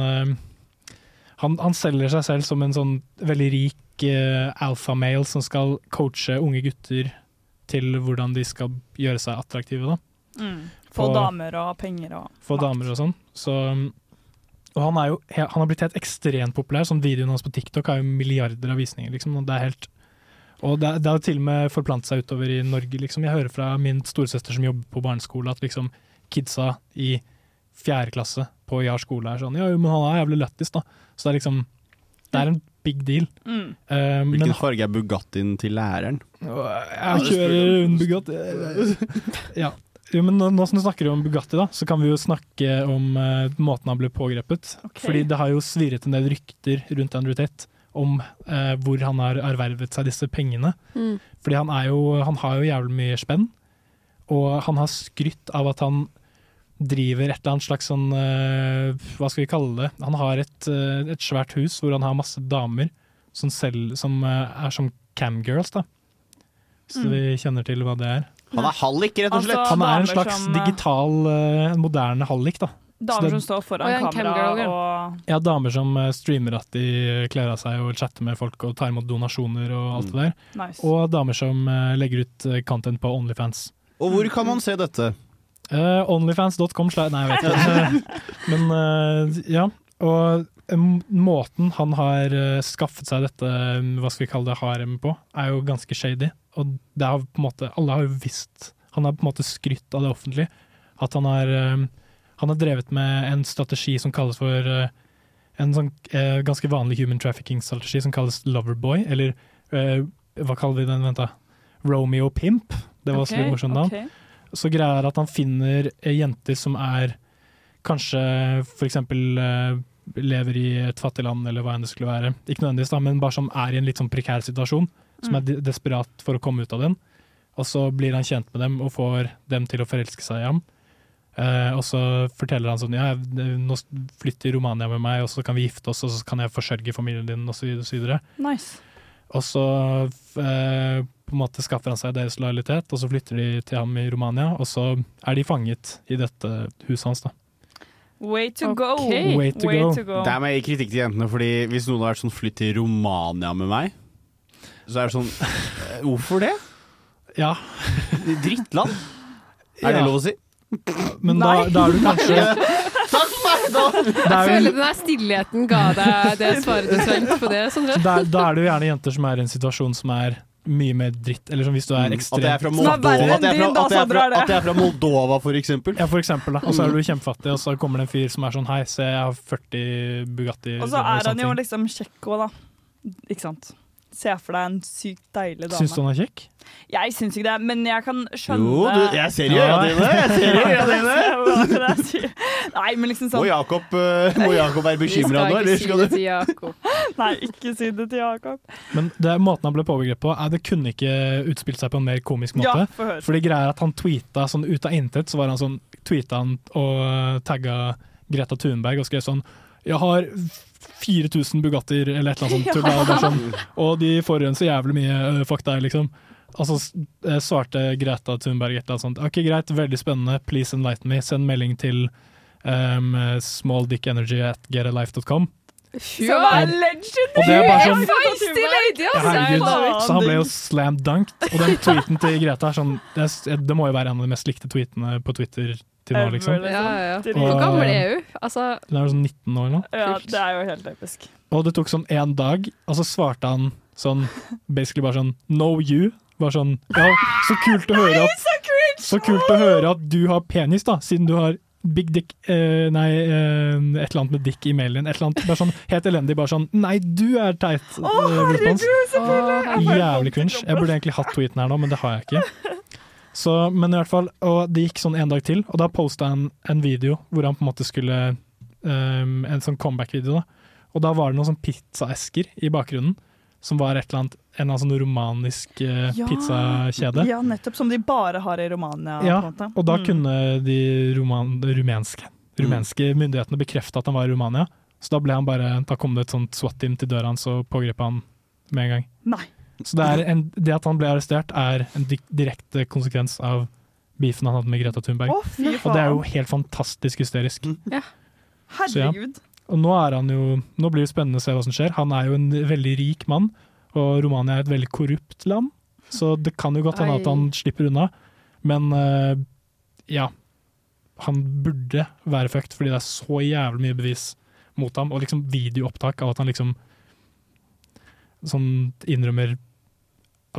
han, han selger seg selv som en sånn veldig rik uh, alfamale som skal coache unge gutter til hvordan de skal gjøre seg attraktive. da Mm. Få damer og penger og få makt. damer og sånn. Så, og han, er jo, han har blitt helt ekstremt populær. Sånn Videoen hans på TikTok har jo milliarder av visninger. Liksom, og det er helt og det, det har til og med forplantet seg utover i Norge. Liksom. Jeg hører fra min storesøster som jobber på barneskole, at liksom kidsa i fjerde klasse på Jar skole er sånn Ja, men han er jævlig lættis, da. Så det er liksom Det er en big deal. Mm. Men Hvilken farge er Bugattien til læreren? jeg kjører en Bugatti. Ja. Jo, men nå, nå som du snakker om Bugatti, da, så kan vi jo snakke om uh, måten han ble pågrepet. Okay. Fordi det har jo svirret en del rykter rundt Andrew Tate om uh, hvor han har ervervet seg disse pengene. Mm. Fordi han, er jo, han har jo jævlig mye spenn, og han har skrytt av at han driver et eller annet slags sånn uh, Hva skal vi kalle det? Han har et, et svært hus hvor han har masse damer som, selv, som er som camgirls, da. Så Mm. vi kjenner til hva det er. Han er hallik, rett og slett. Altså, Han er en slags som, eh, digital, uh, moderne hallik, da. Damer det, som står foran og kamera og Ja, damer som eh, streamer at de kler av seg og chatter med folk og tar imot donasjoner og alt det der. Nice. Og damer som uh, legger ut content på Onlyfans. Og hvor kan man se dette? Uh, Onlyfans.com Nei, jeg vet ikke. *laughs* *laughs* Men ja. Og måten han har skaffet seg dette, hva skal vi kalle det, harem på, er jo ganske shady. Og det har på en måte, alle har jo visst Han har på en måte skrytt av det offentlige. At han har, eh, han har drevet med en strategi som kalles for eh, En sånn eh, ganske vanlig human trafficking-strategi som kalles Loverboy, eller hva kaller vi den? Vent, da. Romeo Pimp. Det var også litt morsomt navn. Okay. Så greia er at han finner jenter som er kanskje eh, lever i et fattig land, eller hva enn det skulle være. Ikke nødvendigvis, da, men bare som er i en litt sånn prekær situasjon. Som er desperat for å komme ut av den. Og så blir han kjent med dem og får dem til å forelske seg i ham. Eh, og så forteller han sånn ja, nå flytt til Romania med meg, og så kan vi gifte oss, og så kan jeg forsørge familien din, og så videre. Og så. Nice. Og så eh, på en måte skaffer han seg deres lojalitet, og så flytter de til ham i Romania, og så er de fanget i dette huset hans. da. Way to go. to, Way to go. det er meg i kritikk til jentene, fordi hvis noen har vært sånn flytt til Romania med meg, så er det sånn eh, Hvorfor det? Ja. Drittland? Er det Ja. lov å si? Men da, da er du kanskje *laughs* Takk for meg! Da. Jeg er, føler den der stillheten ga deg det svaret du trengte på det, Sondre. da, da er det jo gjerne jenter som er i en situasjon som er mye mer dritt, eller som hvis du er ekstremt At jeg er fra Moldova, at jeg er fra, at jeg er fra, er det. at jeg er fra Moldova, for eksempel. Ja, for eksempel. da. Og så er du kjempefattig, og så kommer det en fyr som er sånn Hei, se, jeg har 40 Bugatti. Og så er han jo liksom kjekk òg, da. Ikke sant. Se for deg en sykt deilig dame. Syns du han er kjekk? Jeg syns ikke det, men jeg kan skjønne Jo, du, jeg ser jo øya dine! Jeg ser i øynene dine! *laughs* Det? Nei, men liksom Må sånn Jakob, eh, må Jakob være bekymra nå, eller skal du Si *laughs* Nei, ikke si det til Jakob. Men det, er måten han ble påbegrepet på, er det kunne ikke utspilt seg på en mer komisk måte. Ja, for Fordi greia er at han tweeta sånn ut av intet, så var han sånn, tweeta han og tagga Greta Thunberg og skrev sånn Jeg har 4000 Bugattier, eller et eller annet sånt. *laughs* tull, bare sånn, og de forurenser jævlig mye, øh, fuck deg, liksom. Og så s- eh, svarte Greta Thunberg et eller annet sånt. Ok, greit, veldig spennende, please enlighten me. Send melding til um, smalldickenergy at getalife.com. Som er legendary! Det er bare sånn- Feisty lady, Ja, altså! herregud, så han ble jo slam dunked. Og den tweeten til Greta er sånn Det, er, det må jo være en av de mest likte tweetene på Twitter til nå, liksom. Ja, ja. Og- Hvor gammel er hun? Altså, hun er sånn 19 år nå. Ja, det er jo helt episk. Og det tok sånn én dag, og så svarte han sånn basically bare sånn No you. Bare sånn Ja, så kult å høre at Så kult å høre at du har penis, da, siden du har Big dick eh, Nei, eh, et eller annet med dick i mailen din. Et eller annet bare sånn helt elendig. Bare sånn Nei, du er teit! Eh, herregud, selvfølgelig! Jævlig cringe. Jeg burde egentlig hatt tweeten her nå, men det har jeg ikke. Så, men i hvert fall, og det gikk sånn en dag til, og da posta han en video hvor han på en måte skulle um, En sånn comeback-video. da Og da var det noen sånn pizzaesker i bakgrunnen, som var et eller annet, en eller annen sånn romanisk ja, pizzakjede. Ja, nettopp. Som de bare har i Romania. Ja, og da Mm. kunne de roman, rumenske, rumenske myndighetene bekrefte at han var i Romania. Så da, ble han bare, da kom det et sånt SWAT-team til døra hans og pågrep han med en gang. Nei. Så det, er en, det at han ble arrestert, er en direkte konsekvens av beefen han hadde med Greta Thunberg. Oh, og det er jo helt fantastisk hysterisk. Ja. Så ja. Herregud. Og nå, er han jo, nå blir det spennende å se hva som skjer. Han er jo en veldig rik mann, og Romania er et veldig korrupt land. Så det kan jo godt hende at han slipper unna. Men uh, ja, han burde være fucked, fordi det er så jævlig mye bevis mot ham. Og liksom videoopptak av at han liksom sånn innrømmer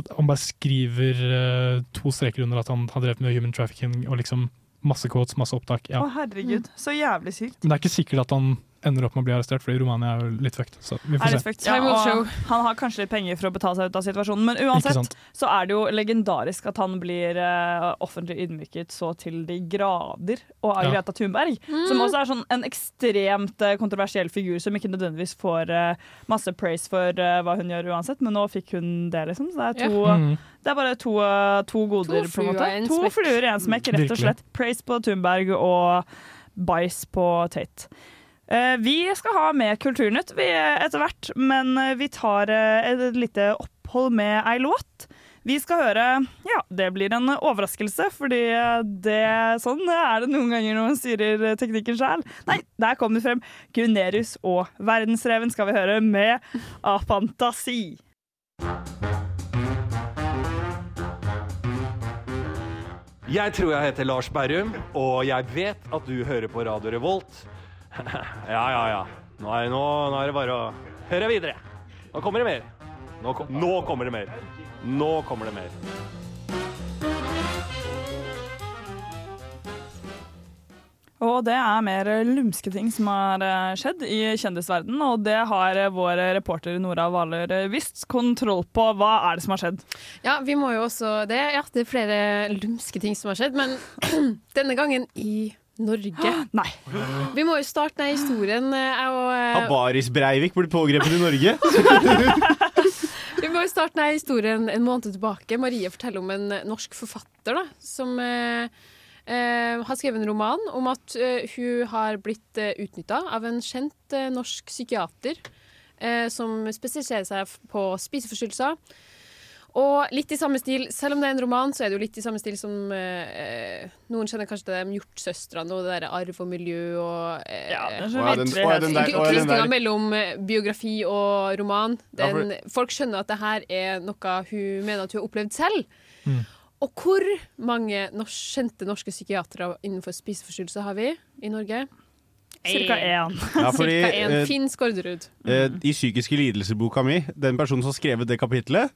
at han bare skriver uh, to streker under at han har drevet med human trafficking, og liksom masse quotes, masse opptak. Ja. Å, herregud. Så jævlig sykt. Men det er ikke sikkert at han ender opp med å bli arrestert, fordi Romania er jo litt fucked. Så vi Er får litt se. fucked, ja, og han har kanskje litt penger for å betale seg ut av situasjonen, men uansett så er det jo legendarisk at han blir uh, offentlig ydmyket så til de grader, og av Ja. Greta Thunberg, som også er sånn en ekstremt uh, kontroversiell figur som ikke nødvendigvis får uh, masse praise for hva hun gjør uansett, men nå fikk hun det, liksom. Så det er, to, Ja. mm. det er bare to, to goder, To på en måte. en To fluer i en smekk, rett og Virkelig. slett. Praise på Thunberg og bæsj på Tate. Eh, Vi skal ha med Kulturnytt etter hvert, men eh, vi tar eh, et lite opphold med ei låt. Vi skal høre Ja, det blir en overraskelse, fordi det, sånn er det noen ganger når man styrer teknikken sjæl. Nei, der kom det frem. Gunerius og Verdensreven skal vi høre med Afantasi. Jeg tror jeg heter Lars Berrum, og jeg vet at du hører på Radio Revolt. Ja, ja, ja. Nå er, nå, nå er det bare å høre videre. Nå kommer det mer. Nå, kom, nå kommer det mer. Nå kommer det mer. Og det er mer lumske ting som har eh, skjedd i kjendisverden, og det har eh, vår reporter Nora Hvaler eh, visst kontroll på. Hva er det som har skjedd? Ja, vi må jo også det. Ja, det er flere lumske ting som har skjedd, men *clears throat* denne gangen i Norge. *gasps* Nei. Vi må jo starte den historien. eh, og, eh, Har Baris Breivik blitt pågrepet i Norge? *laughs* Vi må jo starte denne historien en måned tilbake. Marie forteller om en norsk forfatter da, som eh, eh, har skrevet en roman om at eh, hun har blitt eh, utnytta av en kjent eh, norsk psykiater eh, som spesialiserer seg på spiseforstyrrelser. Og litt i samme stil, selv om det er en roman, så er det jo litt i samme stil som eh, Noen kjenner kanskje til de Hjortsøstrene og det der arv og miljø og eh, Ja, er Krysninga mellom eh, biografi og roman. Ja, for- Den, folk skjønner at det her er noe hun mener at hun har opplevd selv. Mm. Og hvor mange norsk, kjente norske psykiatere innenfor spiseforstyrrelser har vi i Norge? Cirka én. *laughs* Ja, fordi, Cirka én. eh, Finn Skårderud. Eh, I psykiske lidelser-boka mi, den personen som har skrevet det kapitlet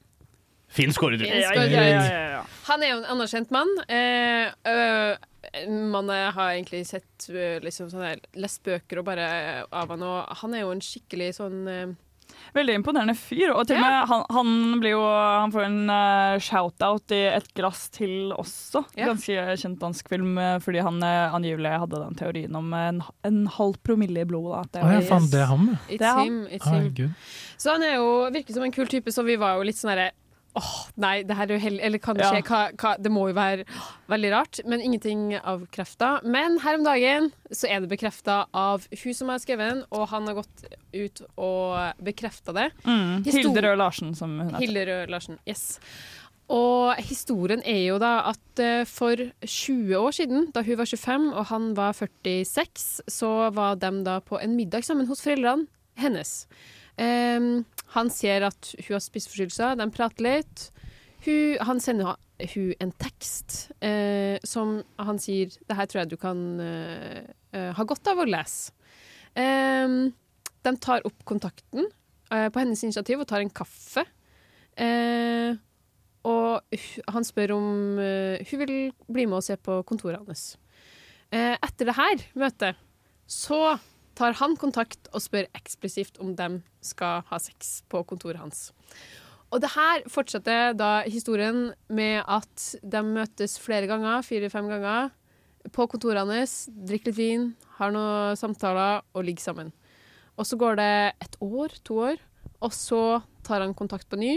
Finn Skårderud. Ja, ja, Han er jo en anerkjent mann. Eh, øh, man har egentlig sett øh, liksom sånne, lest bøker og bare av han, og han er jo en skikkelig sånn uh... Veldig imponerende fyr. Og til og med han, han, blir jo, han får en uh, shout-out i Et glass til også. Ganske kjent dansk film, fordi han uh, angivelig hadde den teorien om en, en halv promille i blodet. At det ah, ja, faen, det er han, ja. It's it's him, it's him. Så han er jo virker som en kul type, så vi var jo litt sånn herre Åh, nei, det her er uheldig. Eller kan det Ja. Hva, hva, det må jo være åh, veldig rart. Men ingenting avkrefta. Men her om dagen så er det bekrefta av hun som har skrevet den, og han har gått ut og bekrefta det. Mm, Hilde Røe Larsen, som hun heter. Hilde Røe Larsen, yes. Og historien er jo da at eh, for 20 år siden, da hun var 25 og han var 46, så var de da på en middag sammen hos foreldrene hennes. Ehm, han ser at hun har spiseforstyrrelser, de prater litt. Hun, han sender hun en tekst eh, som han sier Det her tror jeg du kan eh, eh, ha godt av å lese. Eh, de tar opp kontakten eh, på hennes initiativ og tar en kaffe. Eh, og han spør om hun vil bli med og se på kontoret hans. Etter det her møtet så tar han kontakt og spør eksplisitt om de skal ha sex på kontoret hans. Og det her fortsetter da historien med at de møtes flere ganger, fire-fem ganger, på kontoret hans, drikker litt vin, har noen samtaler og ligger sammen. Og så går det et år, to år, og så tar han kontakt på ny,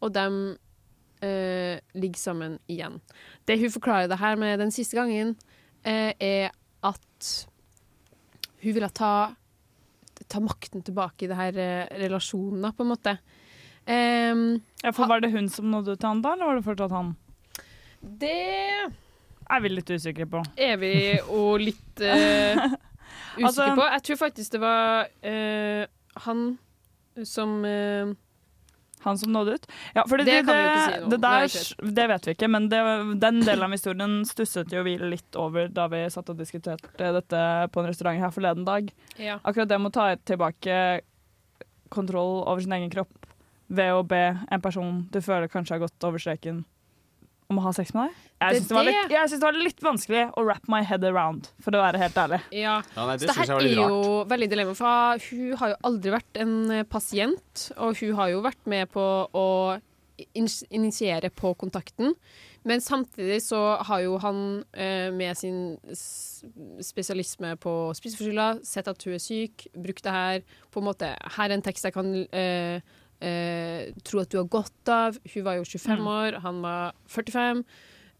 og de eh, ligger sammen igjen. Det hun forklarer det her med den siste gangen, eh, er at hun ville ta, ta makten tilbake i det her eh, relasjonen, på en måte. Um, Ja, for Var det hun som nådde ut til han da, eller var det fortsatt han? Det er vi litt usikre på. er vi og litt uh, *laughs* usikre Altså- på. Jeg tror faktisk det var uh, han som eh, Han som nådde ut? Ja, det, Det det, kan vi jo ikke si noe det, Det der, vet vi det vet vi ikke, men det, den delen av historien stusset jo vi litt over da vi satt og diskuterte dette på en restaurant her forleden dag. Ja. Akkurat det med å ta tilbake kontroll over sin egen kropp ved å be en person du føler kanskje har gått over streken, om å ha sex med deg. Jeg syns det, det- synes det var litt vanskelig å wrap my head around, for å være helt ærlig. Ja. Ja, nei, det Så synes her er jo veldig dilemma, for hun har jo aldri vært en eh, pasient, og hun har jo vært med på å initiere på kontakten. Men samtidig så har jo han eh, med sin spesialisme på spiseforstyrrelser sett at hun er syk, brukt det her på en måte Her er en tekst jeg kan eh, eh, tro at du har godt av. Hun var jo 25 Mm. år, han var 45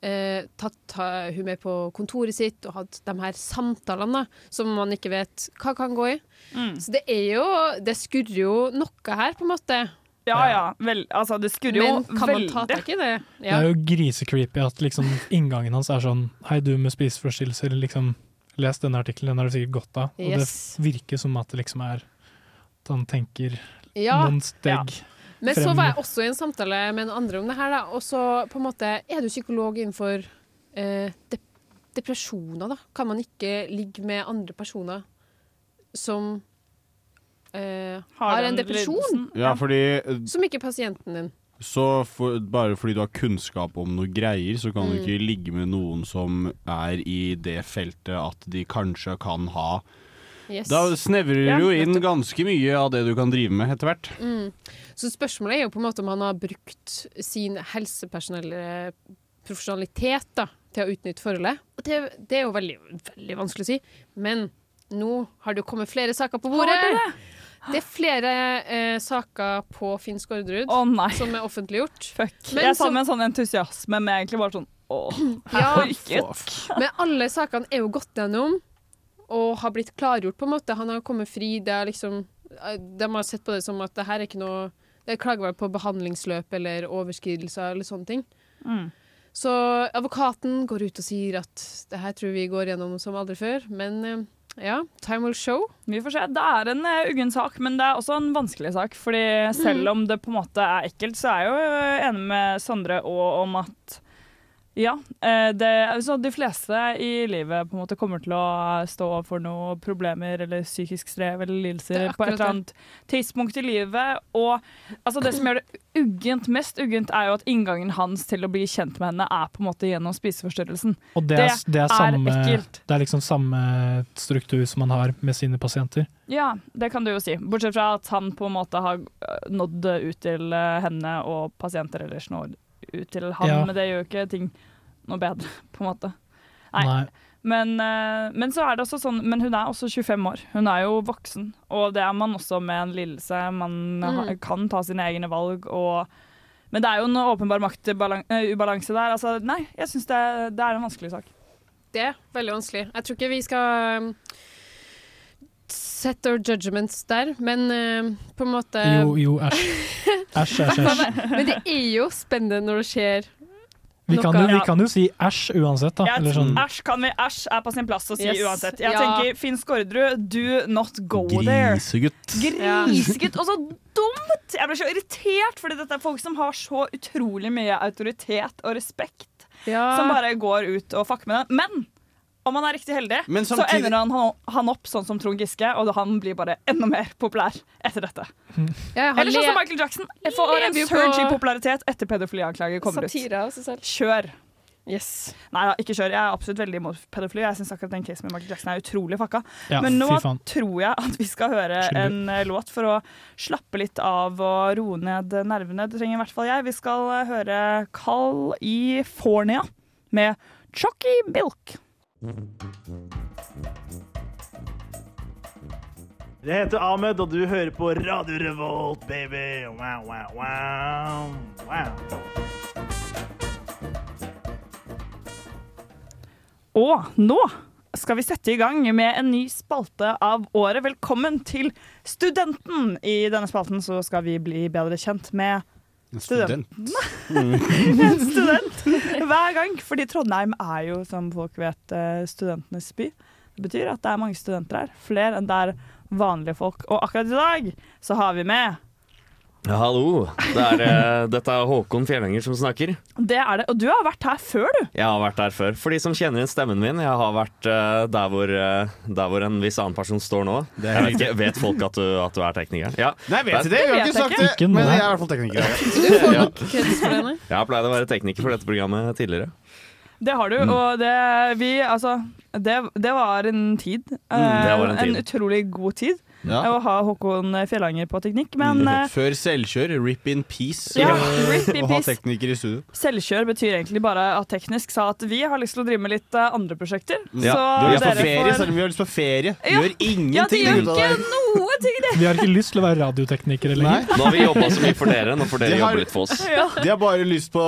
eh, tatt ta, hun med på kontoret sitt og hatt de her samtalene som man ikke vet hva kan gå i. Mm. Så det er jo Det skurrer jo noe her, på en måte. Ja ja, vel, altså det skurrer jo veldig. Men kan man ta tak i det? Det er jo grisecreepy at liksom inngangen hans er sånn Hei, du med spiseforstyrrelser, liksom les denne artikkelen, den har du sikkert godt av. Og Yes. det virker som at det liksom er at han tenker Ja. noen steg Men så var jeg også i en samtale med noen andre om det her, da. Og så på en måte Er du psykolog innenfor eh, dep depresjoner, da? Kan man ikke ligge med andre personer som eh, har en depresjon? Ja, fordi eh, Som ikke er pasienten din. Så for, bare fordi du har kunnskap om noe greier, så kan du Mm. ikke ligge med noen som er i det feltet at de kanskje kan ha Yes. Da snevrer Ja, du jo inn ganske mye av det du kan drive med etter hvert. Mm. Så spørsmålet er jo på en måte om han har brukt sin helsepersonellprofesjonalitet da, til å utnytte forholdet. Og det, det er jo veldig, veldig vanskelig å si. Men nå har det jo kommet flere saker på bordet. Har det Det er flere eh, saker på Finsk Orderud som er offentliggjort. Fuck. Men jeg sa med en sånn entusiasme, men egentlig bare sånn åh, Ja, orket. Men alle sakene er jo gått gjennom og har blitt klargjort, på en måte. Han har kommet fri. Det liksom, eh, de har sett på det som at det her er ikke noe Det er klageverk på behandlingsløp eller overskridelser eller sånne ting. Mm. Så advokaten går ut og sier at det her tror vi går gjennom som aldri før. Men eh, ja, time will show. Vi får se. Det er en uh, uggen sak, men det er også en vanskelig sak. Fordi selv Mm. om det på en måte er ekkelt, så er jeg jo eh, enig med Sondre og om at Ja. eh, Det, altså, de fleste i livet på en måte kommer til å stå overfor noen problemer eller psykisk strev eller lidelser er på et eller annet tidspunkt i livet. Og altså, det som gjør det uggent, mest uggent, er jo at inngangen hans til å bli kjent med henne er på en måte gjennom spiseforstyrrelsen. Og det er, det er, samme, ekkelt. det er liksom samme struktur som man har med sine pasienter. Ja, det kan du jo si. Bortsett fra at han på en måte har øh, nådd ut til øh, henne og pasienter ellers når ut til han, Ja. men det gjør jo ikke ting noe bedre, *laughs* på en måte. Nei. Nei. Men, øh, men så er det også sånn Men hun er også 25 år. Hun er jo voksen, og det er man også med en lidelse. Man Mm. kan ta sine egne valg og Men det er jo en åpenbar maktubalanse der. Altså, nei, jeg syns det, det er en vanskelig sak. Det er veldig vanskelig. Jeg tror ikke vi skal um, set our judgments der, men uh, på en måte Jo, jo, æsj. *laughs* Æsj, æsj, æsj. Men det er jo spennende når det skjer Vi kan, jo, vi kan jo si æsj uansett, da. Æsj sånn. Æsj kan vi, æsj er på sin plass å si Yes. uansett. Jeg Ja. tenker Finn Skårderud, do not go there. Grisegutt. Grisegutt. Og så dumt! Jeg blir så irritert, fordi dette er folk som har så utrolig mye autoritet og respekt, Ja. som bare går ut og fucker med den. Men om han er riktig heldig, samtidig... så ender han, han opp sånn som Trond Giske, og han blir bare enda mer populær etter dette. *laughs* Ja, Eller sånn le- som Michael Jackson. Jeg får en surge i popularitet etter pedofilianklager kommer ut. satire av seg selv. Kjør. Yes. Nei da, ikke kjør. Jeg er absolutt veldig imot pedofili. Jeg syns akkurat den casen med Michael Jackson er utrolig fucka. Ja, Men nå tror jeg at vi skal høre en eh, låt for å slappe litt av og roe ned nervene. Det trenger i hvert fall jeg. Vi skal eh, høre Fornia med Chucky Milk. Jeg heter Ahmed, og du hører på Radio Revolt, baby. Wow, wow, wow. wow. Og nå skal vi sette i gang med en ny spalte av året. Velkommen til Studenten! I denne spalten så skal vi bli bedre kjent med student. *laughs* en student hver gang. Fordi Trondheim er jo, som folk vet, eh, studentenes by. Det betyr at det er mange studenter her. Flere enn det er vanlige folk. Og akkurat i dag så har vi med hallo. Det er, eh, dette er Håkon Fjellenger som snakker. Det er det. Og du har vært her før, du. Jeg har vært der før. For de som kjenner inn stemmen min, jeg har vært eh, der, hvor, eh, der hvor en viss annen person står nå. Det er vet, ikke, vet folk at du, at du er tekniker? Ja. Nei, vet de det? Vi har ikke sagt det. Men jeg er i hvert fall tekniker. *laughs* Du får Ja. nok kreds for det. nei? Jeg har pleid å være tekniker for dette programmet tidligere. Det har du, og det, vi, altså, det, det var en tid. Mm, det var en Eh, tid. utrolig god tid Ja. å ha Håkon Fjellanger på teknikk. Men eh, Før selvkjør, rip in peace, Ja, rip in å ha peace. tekniker i studio. selvkjør betyr egentlig bare at teknisk sa at vi har lyst til å drive med litt eh, andre prosjekter. Ja, Så dere ferie, får- selv om vi har lyst på ferie. Ja. Gjør ingenting Ja, de gjør ikke noe ting, det! Vi har ikke lyst til å være radioteknikere lenger. Nå har vi jobba så mye for dere, nå får dere De har- jobbe litt for oss. *laughs* Ja. De har bare lyst på,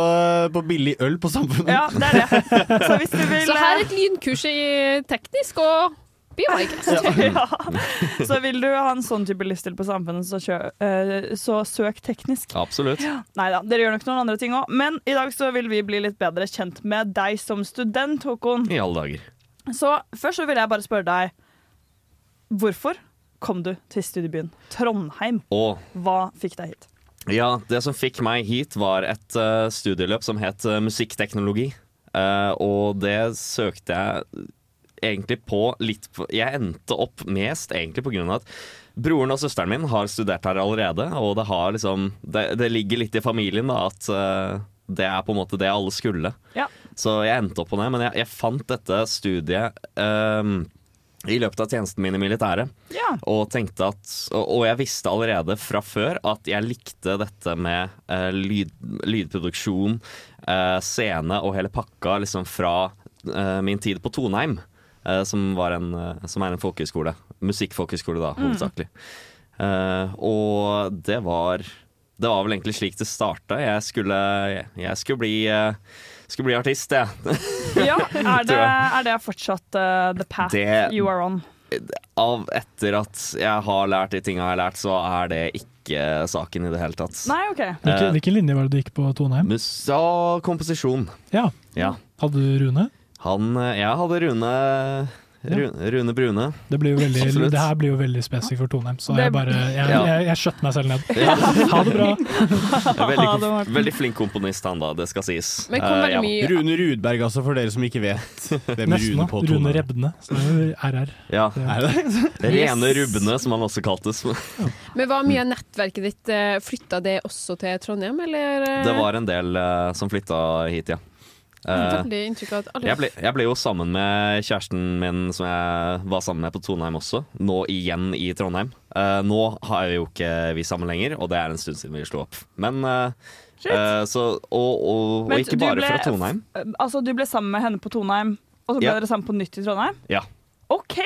på billig øl på Samfunnet. ja, det er det. Så hvis du vil Så her er eh, et lynkurs i teknisk og be my guest. ja. Så vil du ha en sånn type livsstil på samfunnet, så, kjø, eh, så søk teknisk. Absolutt. Nei da, dere gjør nok noen andre ting òg. Men i dag så vil vi bli litt bedre kjent med deg som student, Håkon. I alle dager. Så først så vil jeg bare spørre deg Hvorfor kom du til studiebyen Trondheim? Og Hva fikk deg hit? Ja, det som fikk meg hit var et uh, studieløp som het uh, musikkteknologi. Uh, og det søkte jeg egentlig på litt på Jeg endte opp mest egentlig på grunn av at broren og søsteren min har studert her allerede, og det har liksom Det, det ligger litt i familien da at uh, det er på en måte det alle skulle. Ja. Så jeg endte opp på det, men jeg, jeg fant dette studiet um, i løpet av tjenesten min i militæret. Ja. Og tenkte at Og, og jeg visste allerede fra før at jeg likte dette med uh, lyd, lydproduksjon, uh, scene og hele pakka liksom fra uh, min tid på Toneheim. Eh, som, var en, eh, som er en folkehøyskole. Musikkfolkehøyskole, da, Mm. hovedsakelig. Eh, og det var Det var vel egentlig slik det starta. Jeg skulle, jeg, skulle bli skulle bli artist, jeg. *laughs* Ja, er det, er det fortsatt uh, the path Det- you are on? Av etter at jeg har lært de tinga jeg har lært, så er det ikke saken i det hele tatt. Nei, OK. Hvilken, linje var det du gikk på Toneheim? Musa komposisjon. Ja. Ja. Hadde du Rune? Han, eh, jeg hadde Rune Ru- Rune Brune. Det, blir jo veldig, det her blir jo veldig spesifikt for Toneheim, så jeg bare Jeg, Ja. jeg, jeg skjøtter meg selv ned. Ha det bra. *laughs* Veldig, veldig flink komponist, han da, det skal sies. Men kom uh, ja. mye- Rune Rudberg, altså, for dere som ikke vet hvem Nesten, Rune på på Rune Rebne. som er RR. Ja. Er det *laughs* Rene Rubne, som han også kaltes. Men var mye av nettverket ditt eh, Flytta det også til Trondheim, eller? Det var en del uh, som flytta hit, ja. Eh, Veldig inntrykk av at alle jeg, ble, jeg ble jo sammen med kjæresten min som jeg var sammen med på Trondheim også, nå igjen i Trondheim. Uh, nå har jo ikke vi sammen lenger, og det er en stund siden vi slo opp. Men uh, uh, så, og, og, og ikke bare ble- fra Trondheim. Altså, du ble sammen med henne på Toneheim, og så ble Ja. dere sammen på nytt i Trondheim? Ja. OK!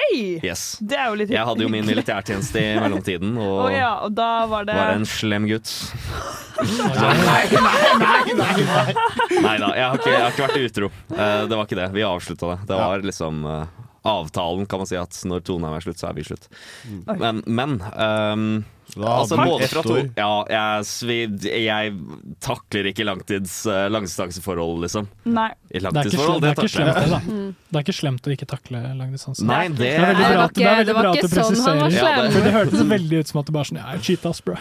Yes. Det er jo litt Jeg hadde jo min militærtjeneste i mellomtiden, *laughs* og oh, ja, og da var det var en slem gutt. Nei, nei, nei, nei. Nei da, jeg har ikke, jeg har ikke vært utro. Eh, det var ikke det. Vi avslutta det. Det var liksom eh, avtalen, kan man si, at når Toneheim er slutt, så er vi slutt. Men, men ehm, Da altså, hadde du både ett fra to år. Ja, jeg, svid, jeg takler ikke langtids uh, langdistanseforhold, liksom. Nei. I Det er ikke, langtidsforhold, det er ikke slemt, det, jeg. da. Det er ikke slemt å ikke takle langdistanse. Nei, det- er veldig det bra, det er veldig det var bra at ikke du sånn han var presiserer. slem. For det hørtes veldig ut som at det bare sånn Ja, cheat us, bro.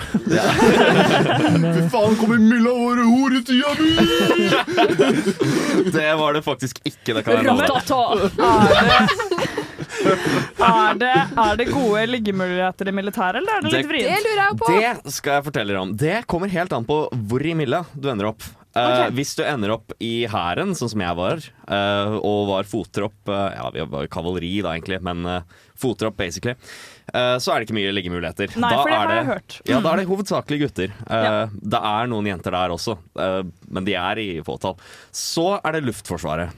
Fy faen, kommer Milla våre horetida mi! *laughs* Det var det faktisk ikke, det kan jeg love. *laughs* Er det, er det gode liggemuligheter i militæret, eller er det litt vrient? Det lurer jeg på! Det skal jeg fortelle dere om. Det kommer helt an på hvor i Milla du ender opp. Okay. Uh, Hvis du ender opp i hæren, sånn som jeg var, uh, og var fottropp uh, Ja, vi var kavalri da, egentlig, men uh, fottropp, basically. eh, så er det ikke mye liggemuligheter. Nei, Da for det er har jeg hørt. Ja, da er det hovedsakelig gutter. Eh, Ja. Det er noen jenter der også, eh, men de er i fåtall. Så er det Luftforsvaret.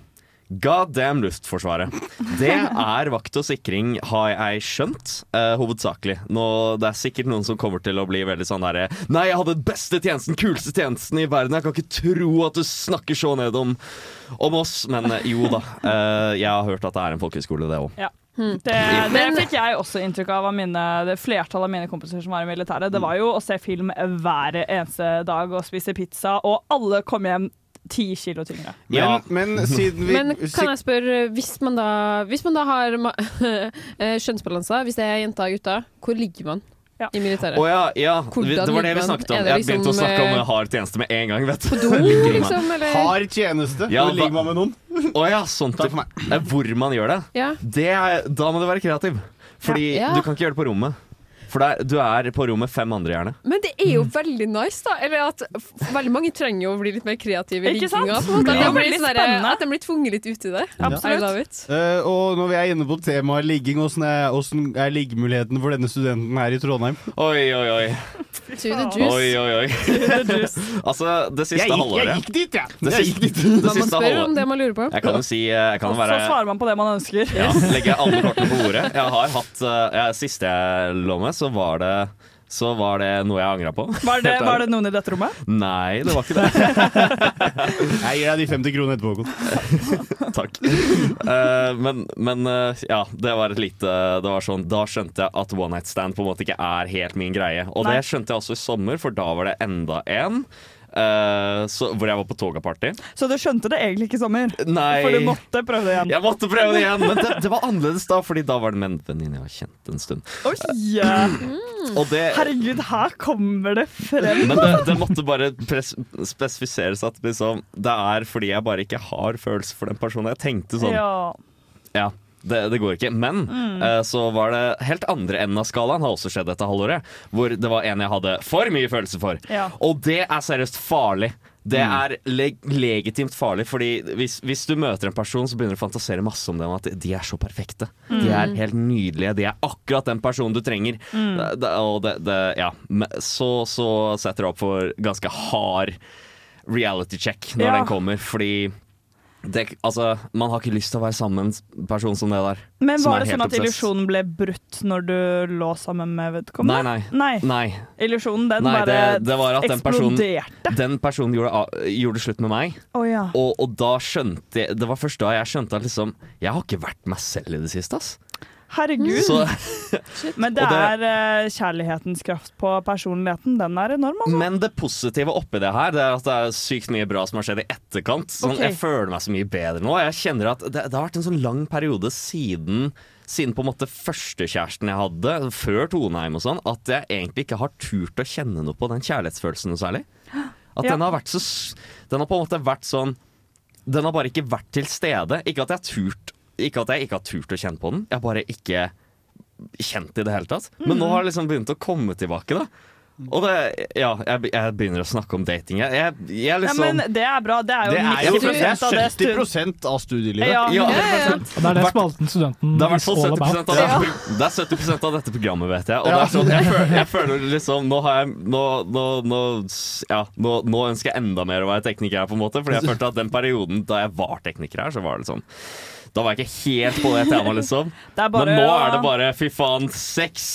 God damn Luftforsvaret. Det er vakt og sikring, har jeg skjønt, eh, hovedsakelig. Nå, det er sikkert noen som kommer til å bli veldig sånn derre Nei, jeg hadde den beste tjenesten, kuleste tjenesten i verden. Jeg kan ikke tro at du snakker så ned om, om oss. Men eh, jo da. eh, jeg har hørt at det er en folkehøyskole, det òg. Ja. Det, det fikk jeg også inntrykk av av mine, det flertallet av mine kompiser som var i militæret. Det var jo å se film hver eneste dag og spise pizza, og alle kom hjem ti kilo tyngre. Men, men siden vi Men kan jeg spørre, hvis man da, hvis man da har *laughs* eh, kjønnsbalanse, hvis det er jenter og gutter, hvor ligger man i militæret? Oh, ja, ja. Det var det vi snakket om. Liksom, Jeg begynte å liksom, snakke om eh, hard tjeneste med en gang, vet. På do, *laughs* liksom, eller? Hard tjeneste. Ja, Hvor ligger man med noen? Å ja, type. Eh, Hvor man gjør det? Ja. det er, da må du være kreativ. Fordi Ja. du kan ikke gjøre det på rommet. For det er, du er på rommet fem andre, gjerne. Men det er jo veldig nice, da. Eller at veldig mange trenger jo å bli litt mer kreative i på. At Det de blir veldig sånn. At de blir tvunget litt ut i det. Absolutt. Eh, og når vi er inne på temaet ligging, åssen er, hvordan er liggemuligheten for denne studenten her i Trondheim? Oi, oi, oi. To the juice. Oi, oi, oi. *laughs* altså, det siste Jeg gikk- halvåret jeg gikk dit, jeg. Det Jeg gikk dit. det Man må siste spørre om halvåret det man lurer på. Jeg kan jo si eh, Jeg kan være, så svarer man på det man ønsker. ja, legger alle kortene på bordet. Jeg har hatt uh, jeg, Siste jeg lå med, så var det så var det noe jeg angra på. Var det, var det noen i dette rommet? Nei, det var ikke det. *laughs* Jeg gir deg de 50 kronene etterpå. Håkon. *laughs* Takk. Uh, men men uh, ja, det var et lite Det var sånn, Da skjønte jeg at one night stand på en måte ikke er helt min greie. Og Nei. det skjønte jeg også i sommer, for da var det enda en. Eh, så, hvor jeg var på toga-party. Så du skjønte det egentlig ikke i sommer? Nei. For du måtte prøve det igjen? Jeg måtte prøve det igjen, men det, *laughs* det var annerledes da, Fordi da var det med en venninne jeg har kjent en stund. Oi, ja. Og det, Herregud, her kommer det frem! men det, det måtte bare spesifiseres at liksom, det er fordi jeg bare ikke har følelser for den personen. Jeg tenkte sånn Ja. Ja, det, det går ikke. Men Mm. uh, så var det helt andre enden av skalaen har også skjedd dette halvåret. Hvor det var en jeg hadde for mye følelser for. Ja. Og det er seriøst farlig. Det Mm. er leg legitimt farlig, fordi hvis, hvis du møter en person, så begynner du å fantasere masse om dem. At de er så perfekte. De er Mm. helt nydelige. De er akkurat den personen du trenger. Mm. Det, og det, det, ja. Så, så setter det opp for ganske hard reality check når Ja. den kommer, fordi det, altså, man har ikke lyst til å være sammen med en person som det der. Men var det sånn at obsess. illusjonen ble brutt når du lå sammen med vedkommende? nei. Nei. Nei. Illusjonen, den Nei, bare det, det var at den personen, eksploderte. den personen gjorde, gjorde slutt med meg. oh, ja. Og, og da skjønte jeg Det var først da jeg skjønte at liksom Jeg har ikke vært meg selv i det siste, ass. Herregud. Så, *laughs* Men det, det- er eh, kjærlighetens kraft på personligheten. Den er enorm, altså. men det positive oppi det her Det er at det er sykt mye bra som har skjedd i etterkant. Sånn, okay. Jeg føler meg så mye bedre nå. Jeg kjenner at det, det har vært en sånn lang periode siden siden på en måte førstekjæresten jeg hadde, før Toneheim og sånn, at jeg egentlig ikke har turt å kjenne noe på den kjærlighetsfølelsen noe særlig. At Ja. den har vært så Den har på en måte vært sånn Den har bare ikke vært til stede. Ikke at jeg har turt Ikke at jeg ikke har turt å kjenne på den, jeg har bare ikke kjent i det hele tatt. Men nå har det liksom begynt å komme tilbake, da. Og det Ja, jeg, jeg begynner å snakke om dating. Jeg, jeg, jeg Ja, liksom men det er bra. Det er jo Det er jo det er av 70 av studielivet. Ja, Ja. 100%. Og det er det spalten studenten Det er i hvert is fall all 70 av det er 70 av dette programmet, vet jeg. Og det er sånn, jeg, føler, jeg føler liksom Nå, har jeg, nå, nå, nå, ja, nå, nå ønsker jeg enda mer å være tekniker her, på en måte. Fordi jeg følte at den perioden da jeg var tekniker her, så var det sånn da var jeg ikke helt på det temaet, *laughs* liksom. Det er bare Men nå ja. er det bare fy faen, sex,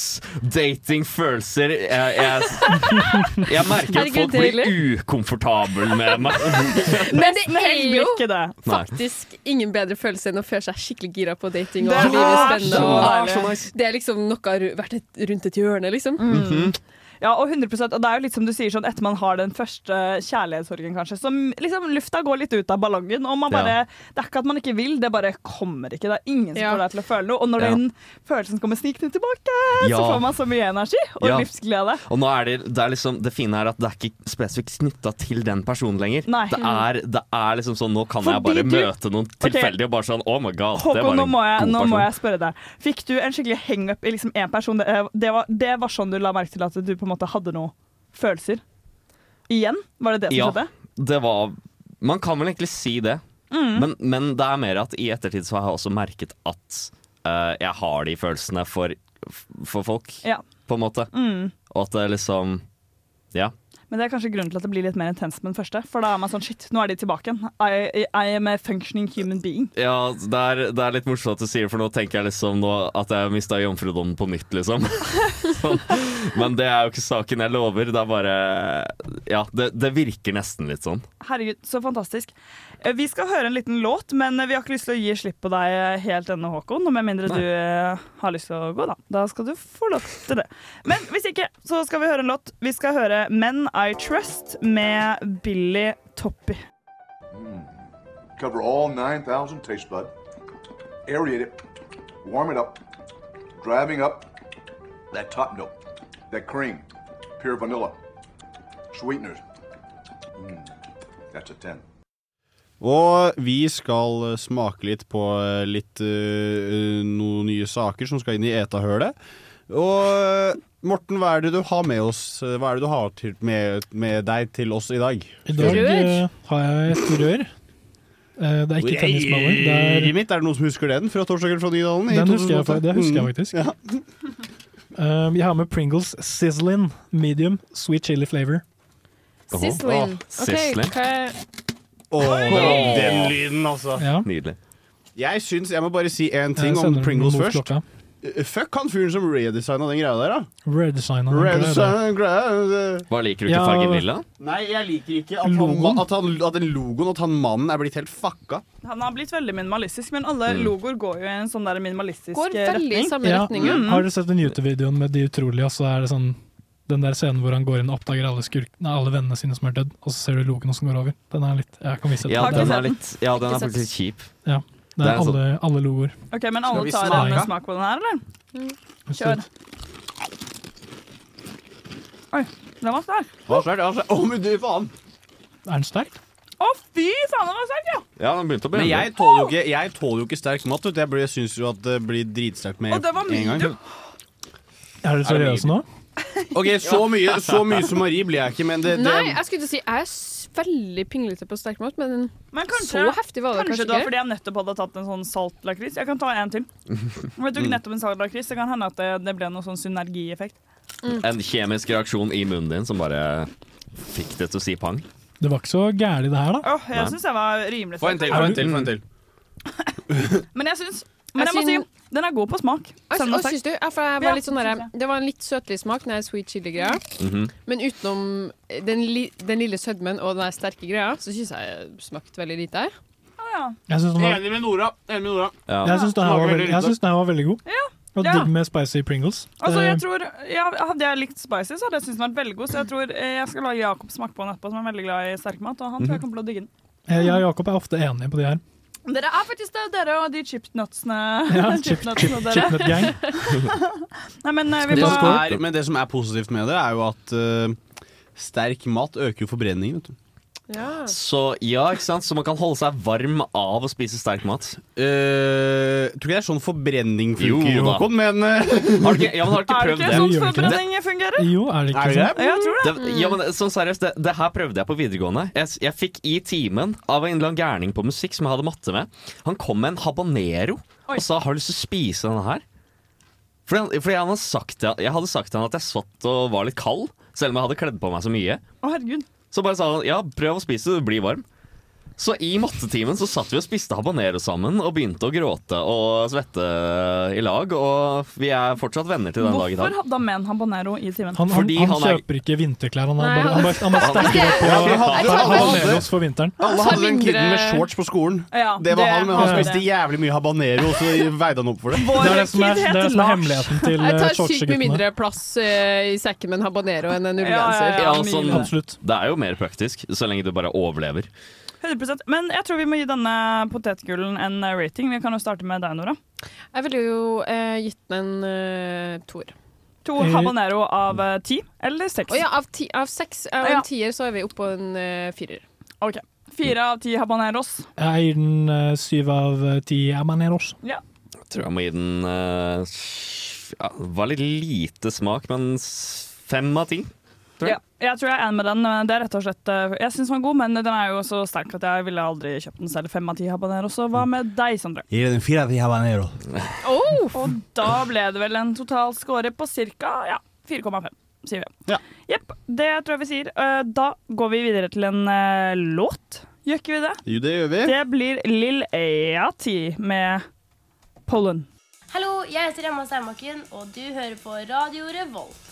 dating, følelser Jeg, jeg, jeg merker at folk blir ukomfortable med meg. *laughs* Men det er jo det. Faktisk ingen bedre følelse enn å føle seg skikkelig gira på dating. Og Det er livet er spennende. Og det er liksom noe har vært rundt et hjørne, liksom. Mm. Ja, og 100 Og det er jo litt som du sier, sånn etter man har den første kjærlighetssorgen, kanskje, så liksom lufta går litt ut av ballongen, og man bare Ja. Det er ikke at man ikke vil, det bare kommer ikke. Det er ingen som Ja. får deg til å føle noe. Og når Ja. den følelsen kommer snikende tilbake, Ja. så får man så mye energi og Ja. livsglede. Og nå er det, det, er liksom, det fine er at det er ikke spesifikt knytta til den personen lenger. Nei. Det, er, det er liksom sånn Nå kan jeg bare du- møte noen tilfeldig og bare sånn Oh my god, det Håkon, var nå en må, jeg, god nå person. må jeg spørre deg. Fikk du en skikkelig hang-up i liksom én person? Det, det, var, det var sånn du la merke til at du på en måte hadde noen følelser? Igjen? Var det det som Ja, skjedde? det var Man kan vel egentlig si det. Mm. Men, men det er mer at i ettertid så har jeg også merket at uh, jeg har de følelsene for, for folk, Ja. på en måte. Mm. Og at det liksom Ja. Men det er kanskje grunnen til at det blir litt mer intenst med den første. For da er man sånn shit, nå er de tilbake igjen. I, I am a functioning human being. Ja, det er, det er litt morsomt at du sier, for nå tenker jeg liksom at jeg mista jomfrudommen på nytt, liksom. *laughs* sånn. Men det er jo ikke saken, jeg lover. Det er bare Ja, det, det virker nesten litt sånn. Herregud, så fantastisk. Eh, Vi skal høre en liten låt, men eh, vi har ikke lyst til å gi slipp på deg eh, helt ennå, Håkon. Med mindre Nei. du har lyst til å gå, da. Da skal du få lov til det. Men hvis ikke, så skal vi høre en låt. Vi skal høre Men I Trust med Billy Toppy. Cover all 9,000 taste bud. Aerate it. Warm it up. Driving up that top note. That cream. Pure vanilla. Sweeteners. Mm, that's a 10. Og vi skal smake litt på eh, litt uh, noen nye saker som skal inn i etahølet. Og Morten, hva er det du har med oss Hva er det du har til, med, med deg til oss i dag? I dag eh, har jeg et rør. Det er ikke tennisballer. Det er, mitt, er det noen som husker den fra torsdagen fra Nydalen? den husker jeg, det husker jeg Mm. faktisk. Ja. *laughs* Eh, jeg har med Pringles Sizzlin medium sweet chili flavor. Sizzlin. Oh, OK, Okay, hva Åh, det var den lyden, altså. Ja. Nydelig. Jeg syns Jeg må bare si én ting om Pringles først. Eh, Fuck han fyren som redesigna den greia der, da. Redesigna den. Greia Hva liker du ikke Ja. fargen lilla? Nei, jeg liker ikke at, han, at, han, at den logoen, at han mannen er blitt helt fucka. Han har blitt veldig minimalistisk, men alle Mm. logoer går jo i en sånn der minimalistisk Går eh, veldig i retning. samme Ja, retning. Ja. Har dere sett den YouTube-videoen med De utrolige, og så er det sånn den der scenen hvor han går inn og oppdager alle, skurk, nei, alle vennene sine som er dødd, og så ser du logoen som går over. Den er litt Jeg kan vise Ja, den. den er litt Ja, den er faktisk litt kjip. Ja, det Det er alle, sånn- alle, logoer. Ok, men alle tar smake? en smak på den her, eller? Kjør. Oi, den var sterk. Er det? Altså, Å, men du faen! Er den sterk? Å, fy faen, den var sterk, ja! Ja, den begynte å bli Men jeg tåler jo ikke, jeg tåler jo ikke sterk mat. Jeg, blir- jeg syns jo at det blir dritsterkt med den var en gang. medium. Er dere seriøse nå? Ok, *laughs* så mye, så mye som Marie blir jeg ikke, men det, det Nei, jeg skulle ikke si jeg er veldig pinglete på sterk mat, men Men kanskje, så heftig var det kanskje kanskje da, fordi jeg nettopp hadde tatt en sånn saltlakris. Jeg kan ta en til. *laughs* Jeg tok Mm. nettopp en saltlakris. Det kan hende at det, det ble noen sånn synergieffekt. En kjemisk reaksjon i munnen din som bare fikk det til å si pang. Det var ikke så gærent det her, da. Oh, jeg syns jeg var rimelig Få en til, få en til. få en til Men jeg syns Men jeg Jeg må si, den er god på smak. Og, syns du? Ja, for jeg Ja, var litt sånn det der, jeg. det var en litt søtlig smak, den sweet chili-greia. Mhm. Men utenom den, li, den lille sødmen og den sterke greia, så syns jeg smakte veldig lite her. Ja. Jeg var, Enig med Nora. Enig med Nora. Ja. jeg syns den her var, veldig, veldig jeg syns den her var veldig god. ja, Og Ja. digg med spicy Pringles. Altså, jeg tror, ja, Hadde jeg likt spicy, så hadde jeg syntes den var veldig god. Så jeg tror eh, jeg skal la Jakob smake på den etterpå, som er veldig glad i sterk mat. Og han tror jeg kommer til å digge den. Eh, Jeg og Jakob er ofte enige på de her. Dere er faktisk det, dere og de chipnutsene. Ja, *laughs* chip- chip- chipnut gang. *laughs* Nei, men eh, vi Det må er, men det som er positivt med det, er jo at uh, sterk mat øker jo forbrenningen. Vet du. Så ja, ikke sant? Så man kan holde seg varm av å spise sterk mat. Uh, tror ikke det er sånn forbrenning Jo funker, da. Håkon, men uh... Har du ikke, ja, men har du ikke Er det Er det? ikke sånn forbrenning fungerer? Jo, er det ikke Er det sånn? Ja, Jeg tror det. Det, ja, men sånn seriøst, det, det her prøvde jeg på videregående. Jeg, jeg fikk i timen av en eller annen gærning på musikk som jeg hadde matte med. Han kom med en habanero Oi. og sa 'har du lyst til å spise denne her'? Fordi, han, fordi han hadde sagt, jeg hadde sagt til han at jeg satt og var litt kald, selv om jeg hadde kledd på meg så mye. Å, herregud. Så bare sa han 'ja, prøv å spise, du blir varm'. Så i mattetimen så satt vi og spiste habanero sammen og begynte å gråte og svette i lag. Og vi er fortsatt venner til den dag i Hvorfor hadde han med en habanero i timen? Han, han, han, han, kjøper er- ikke vinterklær. Han, er, bare, han, bare, han bare stacker Ja, på habaneros for vinteren. Alle hadde den kiden med shorts på skolen. Ja, Det var han, men han spiste jævlig mye habanero, og så veide han opp for det. Vår Det er det som er, det er, som er hemmeligheten til Jeg eh, tar sykt mye mindre plass eh, i sekken med en habanero enn en ullgenser. ja, ja. Ja, sånn, det er jo mer praktisk, så lenge du bare overlever. 100 Men jeg tror vi må gi denne potetgullen en eh, rating. Vi kan jo starte med deg, Nora. Jeg ville jo eh, gitt den en eh, toer. To Eh. habanero av eh, ti eller seks? Å ja, av, ti, av seks av Ja. en tier så er vi oppe på en eh, firer. Ok. Fire av ti habaneros. Jeg gir den eh, syv av eh, ti habaneros. Ja. Jeg tror jeg må gi den eh, ja, Det var litt lite smak, men s- fem av ti. tror jeg. ja. Jeg tror jeg er enig med den. Det er rett og slett eh, Jeg syns den var god, men den er jo så sterk at jeg ville aldri kjøpt den selv. Fem av ti habaneros. Så hva med deg, Sondre? Gir den fire av ti habanero. Oh, og da ble det vel en total score på ca. Ja, 4,5, sier vi. Ja. Jepp, det tror jeg vi sier. Eh, Da går vi videre til en eh, låt. Gjør ikke vi det? Jo, det gjør vi. Det blir Lill Eati med Pollen. Hallo, jeg heter Emma Steinbakken, og du hører på Radio Revolt.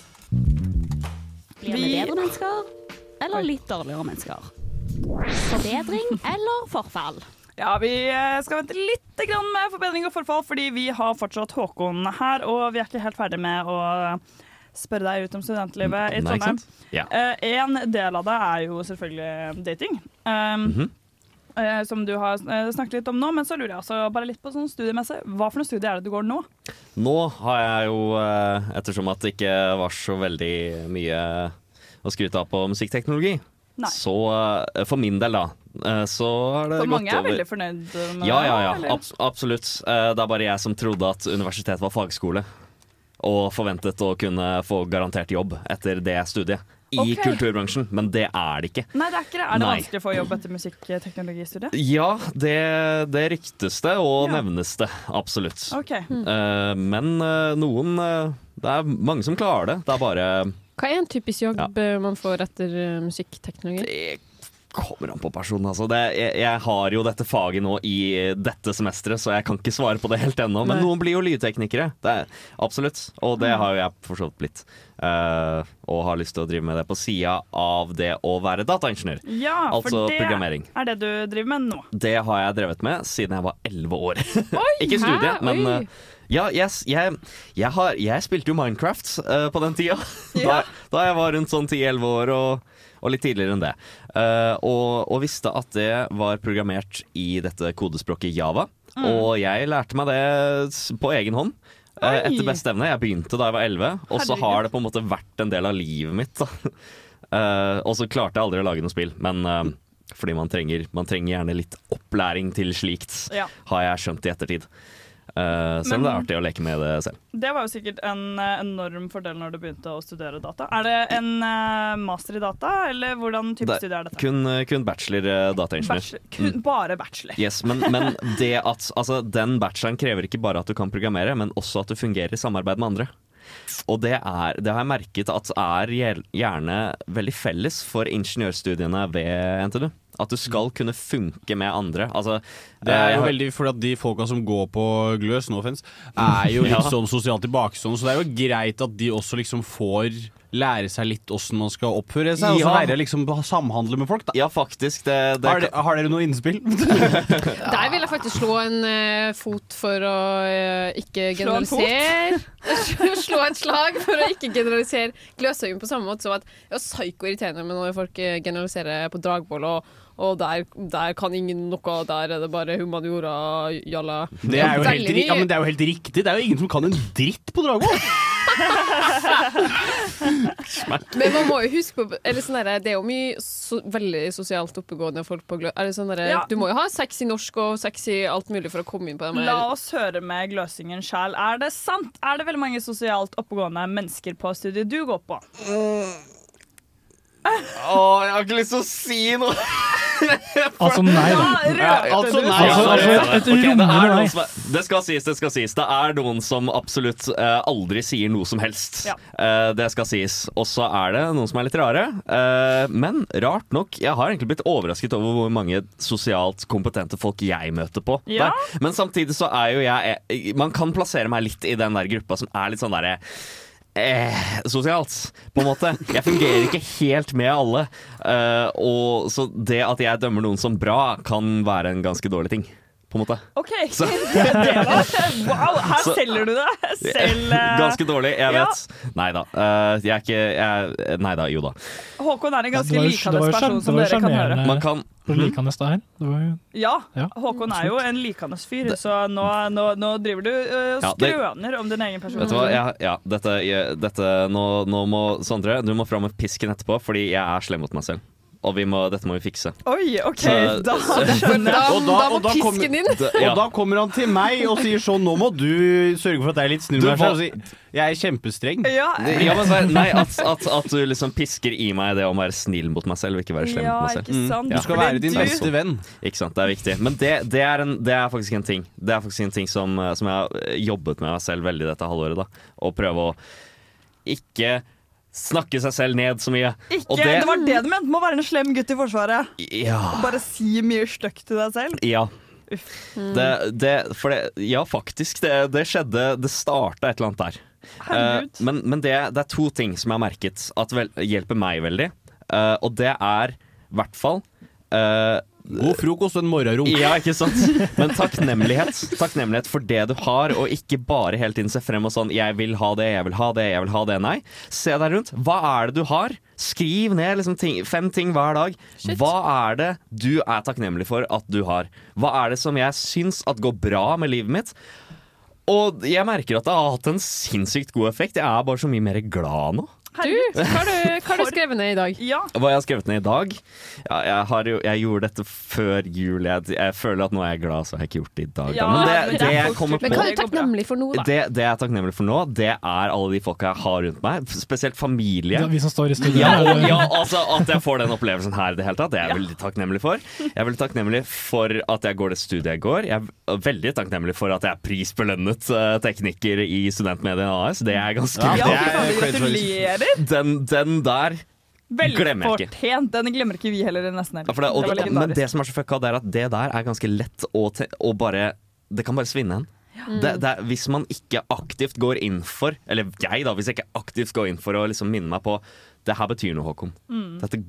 Blir vi bedre mennesker, eller litt dårligere mennesker? Forbedring eller forfall? Ja, vi eh, skal vente litt med forbedring og forfall, fordi vi har fortsatt Håkon her, og vi er ikke helt ferdig med å spørre deg ut om studentlivet i Trondheim. sant? Ja. Eh, en del av det er jo selvfølgelig dating. Um, Mhm. Eh, som du har eh, snakket litt om nå, men så lurer jeg også bare litt på sånn studiemessig. Hva for noe studie er det du går nå? Nå har jeg jo, eh, ettersom at det ikke var så veldig mye å skryte av på musikkteknologi, Nei. så eh, for min del, da, eh, så har det For gått mange er over veldig fornøyd med Ja, det. ja, ja. eller? Abs absolutt. Eh, Det er bare jeg som trodde at universitet var fagskole. Og forventet å kunne få garantert jobb etter det studiet. I okay. kulturbransjen. Men det er det ikke. Nei, det er ikke det. Er det Nei. vanskelig å få jobb etter musikkteknologistudiet? Ja, det, det ryktes det, og Ja. nevnes det. Absolutt. Okay. Mm. Uh, men uh, noen uh, Det er mange som klarer det. Det er bare Hva er en typisk jobb ja. man får etter musikkteknologi? Det kommer an på personen, altså. Det, jeg, jeg har jo dette faget nå i dette semesteret, så jeg kan ikke svare på det helt ennå. Men Nei. noen blir jo lydteknikere. Det er, absolutt. Og det har jo jeg for så vidt blitt. Uh, og har lyst til å drive med det på sida av det å være dataingeniør. Ja, altså for det programmering. er det du driver med nå. Det har jeg drevet med siden jeg var elleve år. Oi, *laughs* ikke studie, hæ? men eh, ja, jeg, jeg, jeg, har, jeg spilte jo Minecraft uh, på den tida. *laughs* Da, da jeg var rundt sånn 10-11 år, og, og litt tidligere enn det. Eh, og, og visste at det var programmert i dette kodespråket Java. Mm. Og jeg lærte meg det på egen hånd. eh, Oi. etter beste evne. Jeg begynte da jeg var 11, og så har det på en måte vært en del av livet mitt. *laughs* Eh, og så klarte jeg aldri å lage noe spill, men fordi man trenger, man trenger gjerne litt opplæring til slikt, Ja. har jeg skjønt i ettertid. Eh, selv om det er artig å leke med det selv. Det var jo sikkert en eh, enorm fordel når du begynte å studere data. Er det en eh, master i data, eller hvordan type studie er dette? kun, kun bachelor dataingeniør. Bachelor. Kun, bare bachelor. Yes, men, men det at altså, den bacheloren krever ikke bare at du kan programmere, men også at du fungerer i samarbeid med andre. Og det, er, det har jeg merket at er gjerne veldig felles for ingeniørstudiene ved NTNU. At du skal kunne funke med andre. Altså, Det er eh, jo veldig fordi at de folka som går på Gløs, no offense, *laughs* er jo litt Ja. sånn sosialt tilbakestående, så det er jo greit at de også liksom får lære seg litt åssen man skal oppføre seg, og så lære liksom å samhandle med folk. da Ja, faktisk. Det, det har, de, har dere noe innspill? *laughs* *laughs* Der vil jeg faktisk slå en uh, fot for å uh, ikke Slå en fot? generalisere. *laughs* slå et slag for å ikke generalisere Gløshaugen på samme måte som at det er psyko-irriterende når folk eh, generaliserer på Dragvoll, og, og der, der kan ingen noe, der er det bare humaniora, jalla. Det er, jo helt, ja, men det er jo helt riktig. Det er jo ingen som kan en dritt på Dragvoll! Men man må jo huske på eller sånn der, Det er jo mye so veldig sosialt oppegående folk på Glø... Sånn Ja. Du må jo ha sex i norsk og sex i alt mulig for å komme inn på dem. La oss høre med gløsingen sjæl. Er det sant? Er det veldig mange sosialt oppegående mennesker på studiet du går på? Å, jeg har ikke lyst til å si noe! *laughs* Altså nei, da. Altså, nei. Altså, altså, det er et, det. et Ok, det er noen som Det skal sies, det skal sies. Det er noen som absolutt eh, aldri sier noe som helst. Ja. Eh, det skal sies. Og så er det noen som er litt rare. Eh, men rart nok, jeg har egentlig blitt overrasket over hvor mange sosialt kompetente folk jeg møter på. Ja. Men samtidig så er jo jeg Man kan plassere meg litt i den der gruppa som er litt sånn derre Eh, sosialt, på en måte. Jeg fungerer ikke helt med alle. Eh, og så det at jeg dømmer noen som bra, kan være en ganske dårlig ting. På en måte. OK, *laughs* Så- *laughs* det var Wow, her Så- selger du det! *laughs* Selv eh, Ganske dårlig, jeg ja. vet. Nei da. Eh, jeg er ikke jeg, Nei da, jo da. Håkon er en ganske likandes person, som dere kan høre. Man kan likandes det her. Ja, Håkon er jo en likandes fyr, så nå, nå, nå driver du øh, og Ja, skrøner om din egen person. Vet du hva, ja, ja, dette, dette nå, nå må Sondre, du må fram med pisken etterpå, fordi jeg er slem mot meg selv. Og vi må, dette må vi fikse. Oi, OK, Så- *laughs* da skjønner jeg. Og da, da må og da kommer- pisken inn. Da, ja. Og da kommer han til meg og sier sånn Nå må du sørge for at jeg er litt snill. Og sier, jeg er kjempestreng. Ja, Ja, men nei, at, at, at du liksom pisker i meg det om å være snill mot meg selv og ikke være slem ja, mot meg selv. ikke sant? Du skal være din du- beste venn. Ikke sant, det er viktig. Men det, det, er, en, det er faktisk en ting Det er faktisk en ting som, eh, som jeg har jobbet med meg selv veldig dette halvåret. da Å prøve å ikke snakke seg selv ned så mye. Ikke, Og det, var det du mente med å være en slem gutt i Forsvaret. Ja. Bare si mye stygt til deg selv. Ja. Mm. Det, det, for det, ja, faktisk. Det, det skjedde Det starta et eller annet der. Eh, men men det, det er to ting som jeg har merket at vel, hjelper meg veldig. Uh, og det er i hvert fall eh, God frokost og en morgenrunk. Ja, ikke sant? Men takknemlighet. Takknemlighet for det du har, og ikke bare hele tiden se frem og sånn 'jeg vil ha det, jeg vil ha det, jeg vil ha det'. Nei. Se deg rundt. Hva er det du har? Skriv ned liksom ting, fem ting hver dag. Hva er det du er takknemlig for at du har? Hva er det som jeg syns at går bra med livet mitt? Og jeg merker at det har hatt en sinnssykt god effekt. Jeg er bare så mye mer glad nå. Du, hva har du, hva har du skrevet ned i dag? Ja. Hva jeg har skrevet ned i dag? Ja, jeg, har jo, jeg gjorde dette før jul. Jeg, jeg føler at nå er jeg glad, så har jeg ikke gjort det i dag. Ja, Men men det det jeg kommer. Men på hva er du takknemlig for nå, da? det, det jeg er takknemlig for nå, det er alle de folka jeg har rundt meg. Spesielt familie. Det vi som står i studio. Ja, og, ja, altså At jeg får den opplevelsen her i det hele tatt, det er jeg veldig takknemlig for. Jeg er veldig takknemlig for at jeg går det studiet jeg går. Jeg er veldig takknemlig for at jeg er prisbelønnet eh, tekniker i Studentmediene AS. Det er ganske Ja, det er, gratulerer! den, den der glemmer jeg ikke. Den glemmer ikke vi heller, nesten. Ja, for det, og, Det men det som er så fucka, det er at det der er ganske lett å, å bare Det kan bare svinne en. Det, det er, hvis man ikke aktivt går inn for Eller jeg, da, hvis jeg ikke aktivt går inn for å liksom minne meg på Det her betyr noe, Håkon. Mm. Dette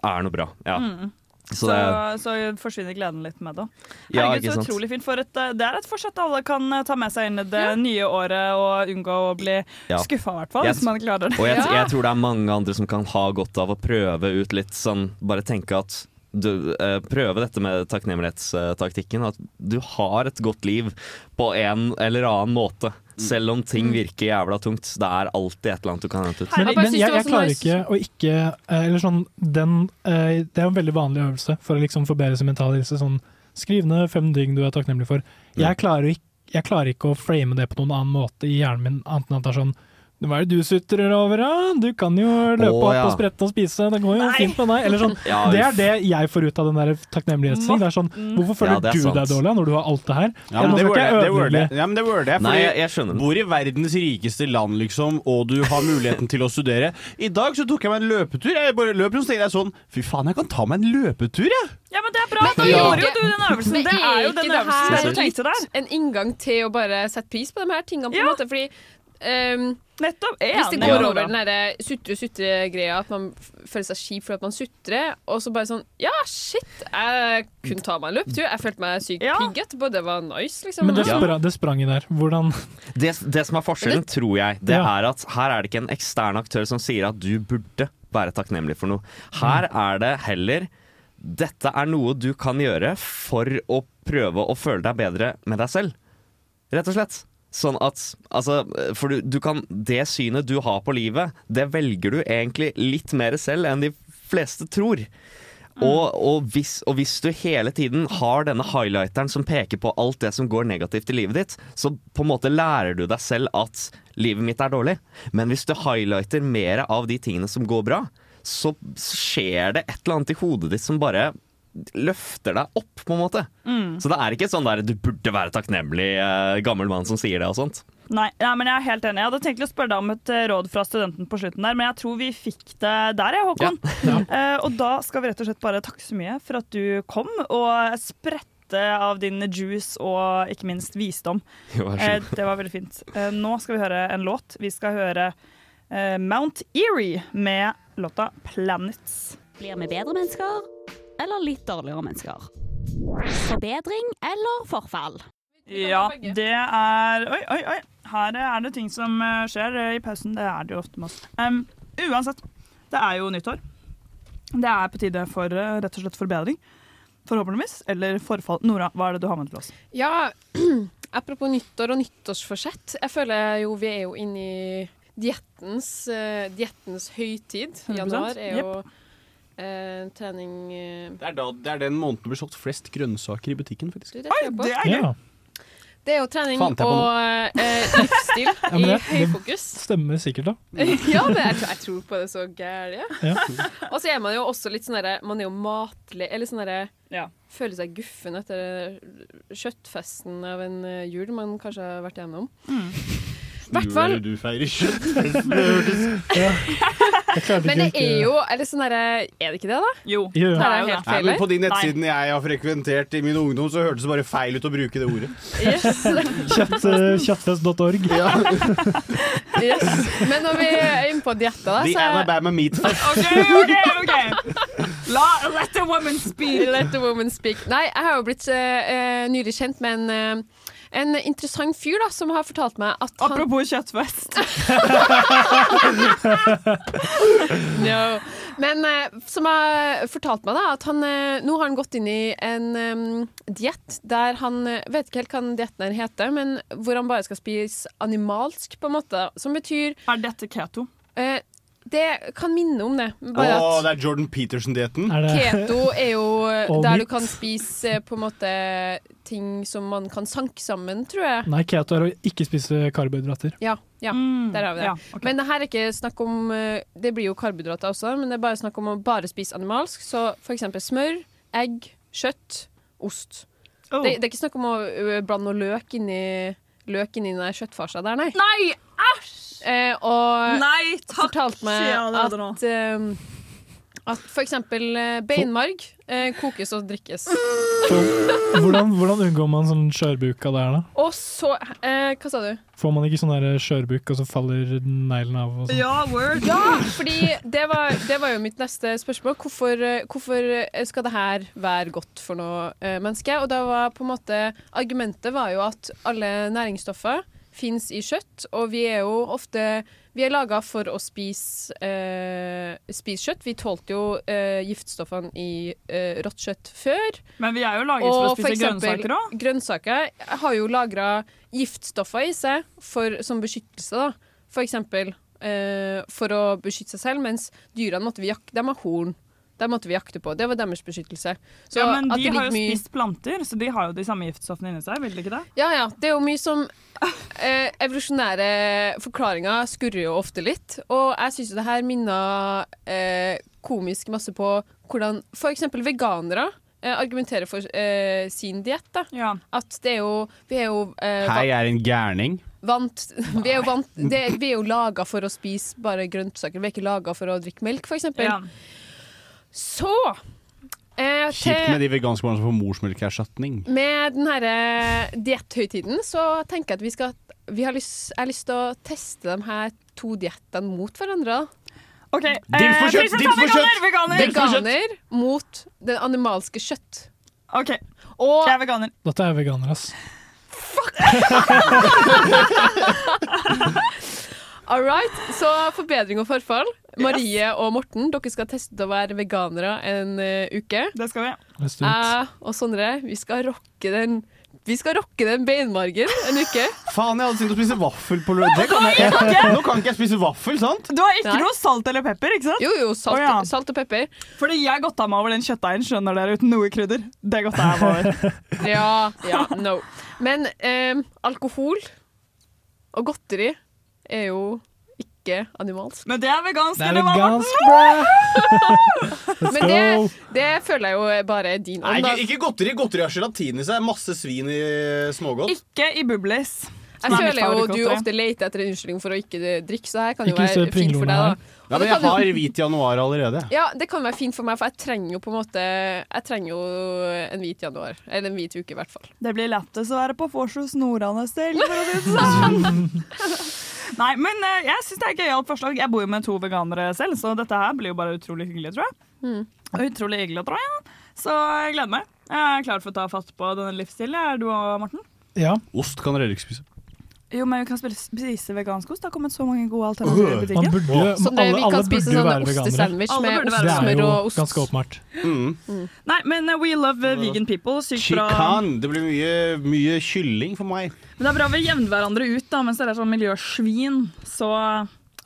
er noe bra. Ja. Mm. Så Så, det så forsvinner gleden litt med det. Ja, Herregud, så utrolig fint. For et, eh, det er et forsett alle kan eh, ta med seg inn i det nye året og unngå å bli Ja. skuffa, i hvert fall. Hvis man klarer det. Og jeg, jeg tror det er mange andre som kan ha godt av å prøve ut litt sånn Bare tenke at du, eh, prøve dette med takknemlighetstaktikken. At du har et godt liv på en eller annen måte. Selv om ting virker jævla tungt. Det er alltid et eller annet du kan hente ut. Men, Jeg men jeg, jeg klarer ikke å ikke eh, Eller sånn den, eh, Det er jo en veldig vanlig øvelse for å liksom forbedre sin mentale helse. Sånn, skriv ned fem ting du er takknemlig for. Jeg klarer, ikke, jeg klarer ikke å frame det på noen annen måte i hjernen min, annet enn at det er sånn hva er det du sutrer over, da? Du kan jo løpe Å, opp ja. og sprette og spise, det går jo fint med deg. Eller sånn. *laughs* Ja, det er det jeg får ut av den der takknemlighetsting. Det er sånn, hvorfor føler Ja, du sant. deg dårlig når du har alt det her? Ja, men det worder jeg ja, men det worder jeg. Nei, jeg, jeg skjønner bor i verdens rikeste land, liksom, og du har muligheten til å studere. I dag så tok jeg meg en løpetur. Jeg bare løp rundt og tenkte sånn Fy faen, jeg kan ta meg en løpetur, jeg! Ja, men det er bra! Da Men gjorde jo du den øvelsen. Men Det er jo den det øvelsen her du tenkte der. En inngang til å bare sette pris på de her tingene, på en Ja. måte. Fordi ehm, Nettopp! Hvis det går Ja. over den derre sutre-sutre-greia, at man føler seg kjip fordi man sutrer, og så bare sånn Ja, shit, jeg kunne ta meg en løptur. Jeg følte meg sykt pigg etterpå. Det var nice, liksom. Men det, spra, det spranget der, hvordan Det, det som er forskjellen, tror jeg, det Ja. er at her er det ikke en ekstern aktør som sier at du burde være takknemlig for noe. Her er det heller dette er noe du kan gjøre for å prøve å føle deg bedre med deg selv. Rett og slett. Sånn at Altså, for du, du kan Det synet du har på livet, det velger du egentlig litt mer selv enn de fleste tror. Og, og, hvis, og hvis du hele tiden har denne highlighteren som peker på alt det som går negativt i livet ditt, så på en måte lærer du deg selv at livet mitt er dårlig. Men hvis du highlighter mer av de tingene som går bra, så skjer det et eller annet i hodet ditt som bare løfter deg opp, på en måte. Mm. Så det er ikke sånn der du burde være takknemlig eh, gammel mann som sier det og sånt. Nei, nei, men jeg er helt enig. Jeg hadde tenkt å spørre deg om et eh, råd fra studenten på slutten der, men jeg tror vi fikk det der, jeg, Håkon. *laughs* Eh, og da skal vi rett og slett bare takke så mye for at du kom og spredte av din juice og ikke minst visdom. Jo, Eh, det var veldig fint. Eh, nå skal vi høre en låt. Vi skal høre eh, Mount Erie med låta 'Planets'. Blir vi bedre mennesker eller litt dårligere mennesker? Forbedring eller forfall? Ja, det er Oi, oi, oi. Her er det ting som eh, skjer i pausen. Det er det jo ofte med oss. Um, uansett, det er jo nyttår. Det er på tide for eh, rett og slett forbedring. Forhåpentligvis. Eller forfall. Nora, hva er det du har med til oss? Ja, *clears throat* apropos nyttår og nyttårsforsett. Jeg føler jo vi er jo inne i diettens, uh, diettens høytid. 100%, Januar er jo eh, trening eh, Det er, da, det er den måneden det blir solgt flest grønnsaker i butikken, faktisk. Du, det tror det er ja. Det er jo trening og eh, livsstil *laughs* Ja, i det, høyfokus. det stemmer sikkert, da. *laughs* ja, men jeg, tror- jeg tror på det så gærent. Ja. *laughs* Og så er man jo også litt sånn derre Man er jo matlig Eller sånn derre Ja. Føler seg guffen etter kjøttfesten av en eh, jul man kanskje har vært igjennom. Mm. Hvert fall. Du feirer kjøttfesten, det *laughs* Men det er jo eller sånn der, Er det ikke det, da? Jo. Jo. Det er helt feil. men på de nettsidene jeg har frekventert i min ungdom, så hørtes det bare feil ut å bruke det ordet. Yes. *laughs* Kjøtt, eh, kjøttfest.org. *laughs* yes. Men når vi er inne på dietter, da, The så er Alabama Meat Fest. OK, OK! ok La, Let the woman speak! Let the woman speak. Nei, jeg har jo blitt eh, nylig kjent med en eh, en interessant fyr da, som har fortalt meg at han Apropos kjøttfest. no. *laughs* *laughs* Men eh, som har fortalt meg da, at han eh, nå har han gått inn i en um, diett der han vet ikke helt hva den dietten her heter, men hvor han bare skal spise animalsk, på en måte. Som betyr Er dette keto? Eh, det kan minne om det. Bare Bare at det er Jordan Peterson-dietten. Keto er jo *laughs* der du kan spise på en måte ting som man kan sanke sammen, tror jeg. Nei, keto er å ikke spise karbohydrater. Ja, ja der har vi det. ja, okay. Men det her er ikke snakk om eh, Det blir jo karbohydrater også, men det er bare snakk om å bare spise animalsk. Så for eksempel smør, egg, kjøtt, ost. Oh. Det, det er ikke snakk om å blande noe løk inni Løk inni den kjøttfarsa der, nei. Nei, æsj! Eh, og Nei, takk, fortalte meg at eh, at for eksempel eh, beinmarg eh, kokes og drikkes. Hvordan, hvordan unngår man sånn skjørbuk av det her, da? Og så eh, Hva sa du? Får man ikke sånn der skjørbuk, og så faller neglen av? Og sånn? Ja, word. Ja, fordi det var, det var jo mitt neste spørsmål. Hvorfor, eh, hvorfor skal det her være godt for noe eh, menneske? Og da var på en måte Argumentet var jo at alle næringsstoffer fins i kjøtt, og vi er jo ofte Vi er laga for å spise, eh, spise kjøtt. Vi tålte jo eh, giftstoffene i eh, rått kjøtt før. Men vi er jo laget for å spise spise eksempel, grønnsaker òg. Grønnsaker har jo lagra giftstoffer i seg for, som beskyttelse, da. For eksempel eh, for å beskytte seg selv, mens dyrene måtte vi jakte. De har horn. De måtte vi jakte på. Det var deres beskyttelse. Så Ja, men at de har jo mye- spist planter, så de har jo de samme giftstoffene inni seg. Vil de ikke det? Ja, ja. Det er jo mye som *laughs* eh, Evolusjonære forklaringer skurrer jo ofte litt. Og jeg syns jo det her minner eh, komisk masse på hvordan f.eks. veganere eh, argumenterer for eh, sin diett. da. At det er jo Vi er jo eh, Hei, jeg er en gærning. vant Vi er jo, vant, det, vi er jo laga for å spise bare grønnsaker. Vi er ikke laga for å drikke melk, f.eks. Ja. Så eh, Kjipt med de veganske barna som får morsmelkerstatning. med den herre dietthøytiden så tenker jeg at vi skal vi har lyst, jeg har lyst til å teste de her to diettene mot hverandre. OK. Dims for kjøtt, dims veganer, kjøtt. veganer! Veganer mot det animalske kjøtt. OK. Og Jeg er veganer. Dette er veganer, ass. *laughs* All right, så forbedring og forfall. Marie og Morten, dere skal teste å være veganere en uh, uke. Det skal vi. Jeg og Sondre, vi skal rocke den Vi skal rocke den beinmargen en uke. Faen, jeg hadde tenkt å spise vaffel på lørdag. Det kan jeg- Nei, ikke. Nå kan ikke jeg spise vaffel, sant? Du har ikke Nei. noe salt eller pepper, ikke sant? Jo, jo, salt, oh, ja. salt og pepper. Fordi jeg godta meg over den kjøttdeigen, skjønner dere, uten noe krydder. Det godta jeg meg over. *laughs* Ja, ja, no. Men eh, alkohol og godteri er jo ikke animalsk. Men det er vegansk. Det er vegansk, Morten? Men det, det føler jeg jo bare er din Nei, ånd. ikke, ikke godteri. Godteri har gelatin i seg. Masse svin i smågodt. Ikke i Bublis. Jeg er føler jo du ofte leter etter en unnskyldning for å ikke drikke, så her kan jo være fint for deg. da. Ja, men jeg har hvit januar allerede. Ja, det kan være fint for meg, for jeg trenger jo på en måte Jeg trenger jo en hvit januar. Eller en hvit uke, i hvert fall. Det blir lettest å være på vors hos Nordane selv, for å si det *laughs* sånn. *laughs* Nei, men uh, jeg syns det er et gøyalt forslag. Jeg bor jo med to veganere selv, så dette her blir jo bare utrolig hyggelig, tror jeg. Mm. Utrolig hyggelig, tror jeg. Så jeg gleder meg. Jeg er klar for å ta fatt på denne livsstilen. Er du og Morten? Ja. Ost kan dere ikke spise. Jo, men vi kan spise vegansk ost. Det har kommet så mange gode alternativer i Man butikken. burde, Så det, alle, vi alle kan spise sånn ostesandwich med ost, Det er smør jo og ost. ganske åpenbart. Mm. Nei, men uh, we love uh, vegan people. Sykt bra. Chican. Det blir mye, mye kylling for meg. Men det er bra vi jevner hverandre ut, da, mens dere er sånn miljøsvin. Så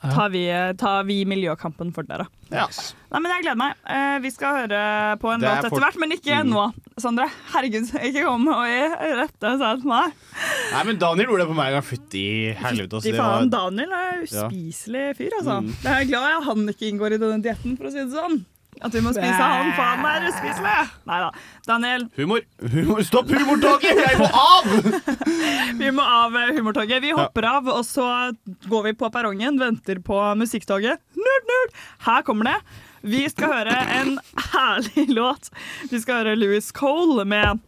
tar vi, tar vi miljøkampen for dere. Ja. Nei, men Jeg gleder meg. Eh, vi skal høre på en låt etter hvert, men ikke Mm. nå. Sondre, herregud, ikke kom og rette seg til meg. Nei, men Daniel gjorde det på meg en gang. Fytti helvete. altså, Fy var- faen, Daniel er uspiselig fyr, altså. Mm. Jeg er glad jeg han ikke inngår i denne dietten, for å si det sånn. At vi må spise han, for han er uspiselig. Nei da. Daniel, Humor. humor. Stopp humortoget! Jeg må av! *laughs* vi må av eh, humortoget. Vi hopper av, og så går vi på perrongen, venter på musikktoget. Nerd, nerd! Her kommer det. Vi skal høre en herlig *laughs* låt. Vi skal høre Louis Cole med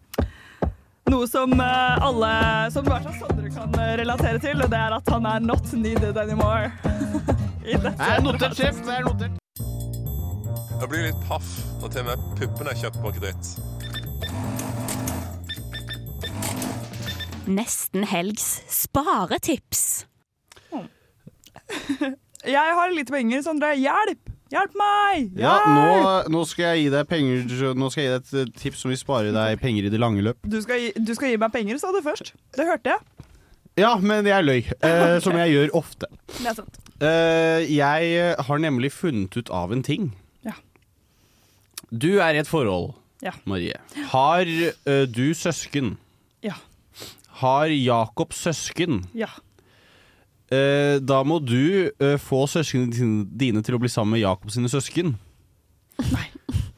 noe som eh, alle som i hvert fall Sondre kan eh, relatere til, og det er at han er not needed anymore. *laughs* I dette det er notert, sjef. Det er notert. Jeg blir litt paff når til og med puppene er kjøpt på kreditt. Nesten helgs sparetips. *laughs* Jeg har litt penger, Sondre. Hjelp! Hjelp meg! Ja, nå, nå skal jeg gi deg penger Nå skal jeg gi deg et tips som vil spare deg penger i det lange løp. Du, skal gi, du skal gi meg penger, sa du først. Det hørte jeg. Ja, men jeg løy. Eh, *laughs* som jeg gjør ofte. Det er sant. Eh, jeg har nemlig funnet ut av en ting. Ja. Du er i et forhold, Ja. Marie. Har eh, du søsken? Ja. Har Jakob søsken? Ja. Eh, da må du eh, få søsknene dine- til å bli sammen med Jakob sine søsken.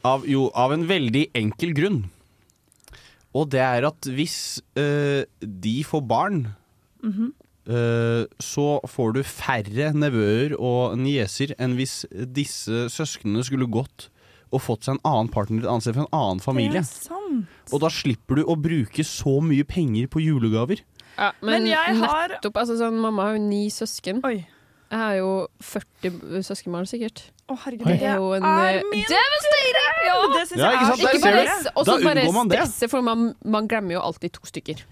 Av, jo, av en veldig enkel grunn. Og det er at hvis uh, de får barn, mm -hmm. uh, så får du færre nevøer og nieser enn hvis disse søsknene skulle gått og fått seg en annen partner et annet sted fra en annen familie. Det er sant. Og da slipper du å bruke så mye penger på julegaver. Ja, men Men jeg har- nettopp, altså sånn, Mamma har jo ni søsken. Oi. Jeg har jo 40 søskenbarn, sikkert. Å, herregud, Det det er jo en er eh, min devastator! Ja. Det synes Ja, jeg er? Ikke bare, du. og så Da bare unngår man det. stresse, for man, man glemmer jo alltid to stykker.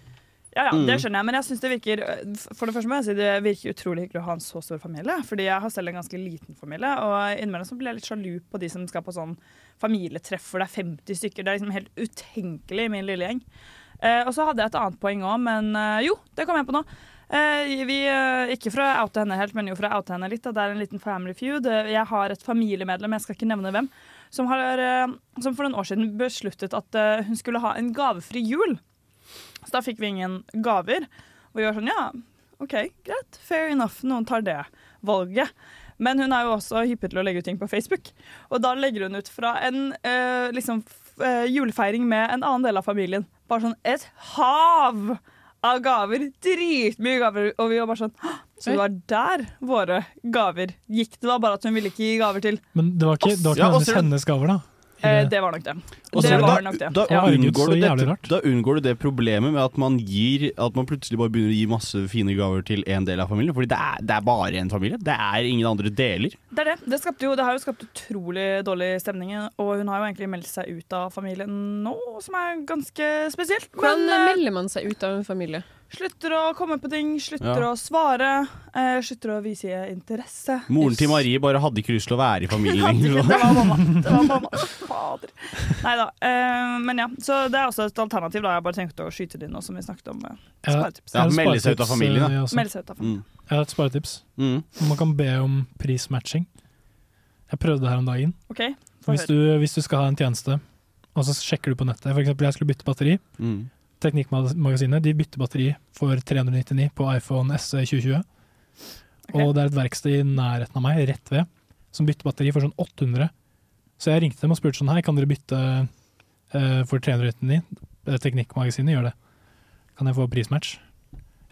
Ja, ja, det Mm. skjønner jeg, men jeg synes det virker For det første må jeg si det virker utrolig hyggelig å ha en så stor familie. Fordi jeg har selv en ganske liten familie, og innimellom så blir jeg litt sjalu på de som skal på sånn familietreff hvor det er 50 stykker. Det er liksom helt utenkelig i min lille gjeng. Eh, og så hadde jeg et annet poeng òg, men eh, jo, det kom jeg på nå. Eh, vi, eh, ikke for å oute henne helt, men jo for å oute henne litt. Da. Det er en liten family feud. Eh, Jeg har et familiemedlem, jeg skal ikke nevne hvem, som, har, eh, som for noen år siden besluttet at hun skulle ha en gavefri jul. Så da fikk vi ingen gaver. Og vi var sånn, ja, OK, greit, fair enough, noen tar det valget. Men hun er jo også hyppig til å legge ut ting på Facebook. Og da legger hun ut fra en eh, liksom, eh, julefeiring med en annen del av familien. Bare sånn et hav av gaver. Dritmye gaver. Og vi var bare sånn «Hå!» Så det var der våre gaver gikk. Det var bare at hun ville ikke gi gaver til Men det var ikke, det var ikke Ja, hennes, hennes gaver, da. Eh, det var nok det. Også, det var da, nok det. da, Ja. unngår du så da unngår du det problemet med at man gir At man plutselig bare begynner å gi masse fine gaver til én del av familien. Fordi det er, det er bare en familie. Det er ingen andre deler. Det er det. Det, skapte jo, det har jo skapt utrolig dårlig stemning, og hun har jo egentlig meldt seg ut av familien nå, som er ganske spesielt. Hvordan Men, eh, melder man seg ut av en familie? Slutter å komme på ting, slutter Ja. å svare, eh, slutter å vise interesse. Moren til Marie bare hadde ikke lyst til å være i familien *laughs* lenger. Det var mamma. Det var mamma. Fader. Nei da. Eh, men ja, så det er også et alternativ. da Jeg bare tenkte å skyte det inn nå som vi snakket om. eh, sparetips. Ja, jeg har melde seg ut av sparetips, familien, eh, da. jeg også. Melde seg ut av familien. Jeg har et sparetips. Mm. Man kan be om prismatching. Jeg prøvde det her om dagen. OK, få Hvis høre. du, hvis du skal ha en tjeneste, og så sjekker du på nettet For eksempel, jeg skulle bytte batteri. Mm. Teknikkmagasinet de bytter batteri for 399 på iPhone SE 2020. Og det er et verksted i nærheten av meg, rett ved, som bytter batteri for sånn 800. Så jeg ringte dem og spurte sånn Hei, kan dere bytte uh, for 399? Eh, Teknikkmagasinet gjør det. Kan jeg få prismatch?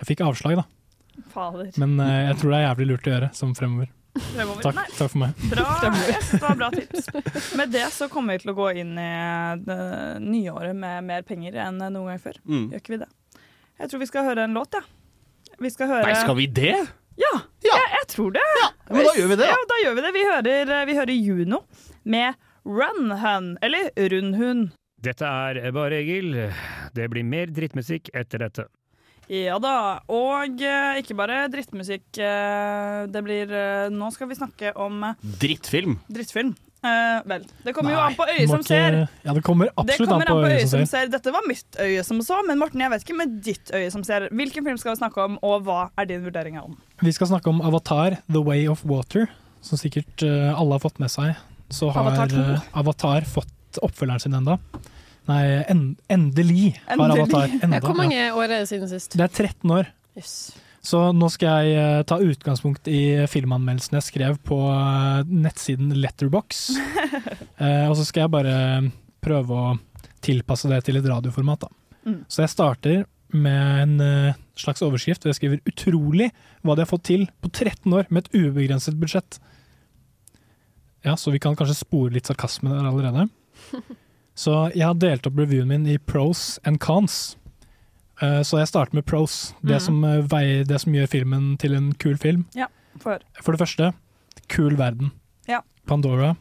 Jeg fikk avslag, da. Fader. Men uh, jeg tror det er jævlig lurt å gjøre som fremover. Takk, takk for meg. Bra, yes, det var bra tips. Med det så kommer vi til å gå inn i det nye året med mer penger enn noen gang før. Mm. Gjør ikke vi det? Jeg tror vi skal høre en låt, ja. Vi skal høre Nei, skal vi det? Ja, Jeg, jeg tror det. men da gjør vi det. Ja, da gjør vi det. Vi hører, vi hører Juno med Run Hun, eller Rundhund. Dette er bare Egil. Det blir mer drittmusikk etter dette. Ja da, og eh, ikke bare drittmusikk. eh, det blir eh, Nå skal vi snakke om eh, Drittfilm. drittfilm. Eh, vel, det kommer jo Nei, an på øyet som ser. Ja, det kommer Det absolutt kommer an på øyet som ser. Dette var mitt øye som så, men Morten, jeg vet ikke med ditt øye som ser. Hvilken film skal vi snakke om, og hva er din vurdering av den? Vi skal snakke om Avatar, The Way of Water, som sikkert eh, alle har fått med seg. Så har Avatar 2. Avatar fått oppfølgeren sin enda. Nei, en, endelig har Endelig. Avatar enda. Ja, hvor mange år er det siden sist? Det er 13 år. Yes. Så nå skal jeg eh, ta utgangspunkt i filmanmeldelsen jeg skrev på eh, nettsiden Letterbox. *laughs* Eh, og så skal jeg bare prøve å tilpasse det til et radioformat. Da. Mm. Så jeg starter med en eh, slags overskrift, og jeg skriver 'utrolig hva de har fått til på 13 år med et ubegrenset budsjett'. Ja, så vi kan kanskje spore litt sarkasme der allerede. *laughs* Så jeg har delt opp reviewen min i pros and cons. Eh, Så jeg starter med pros, det, Mhm. som, eh, veier, det som gjør filmen til en kul film. Ja, for. For det første, kul verden. Ja. Pandora,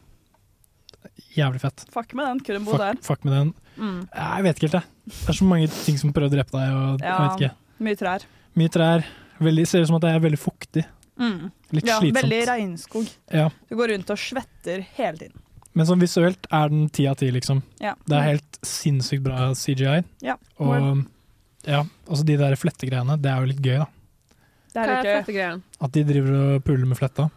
jævlig fett. Fuck med den, kunne bo Fuck, der. fuck med den. Mm. Jeg vet ikke helt, jeg. Det er så mange ting som prøver å drepe deg. Og, jeg vet ikke. mye trær. Mye trær. Veldig, ser ut som at det er veldig fuktig. Mm. Litt ja, slitsomt. Veldig regnskog. Ja. Du går rundt og svetter hele tiden. Men sånn visuelt er den ti av ti, liksom. Ja. Det er helt sinnssykt bra CGI. Ja. Og ja, altså de der flettegreiene, det er jo litt gøy, da. Det er er ikke? At de driver og puler med fletta.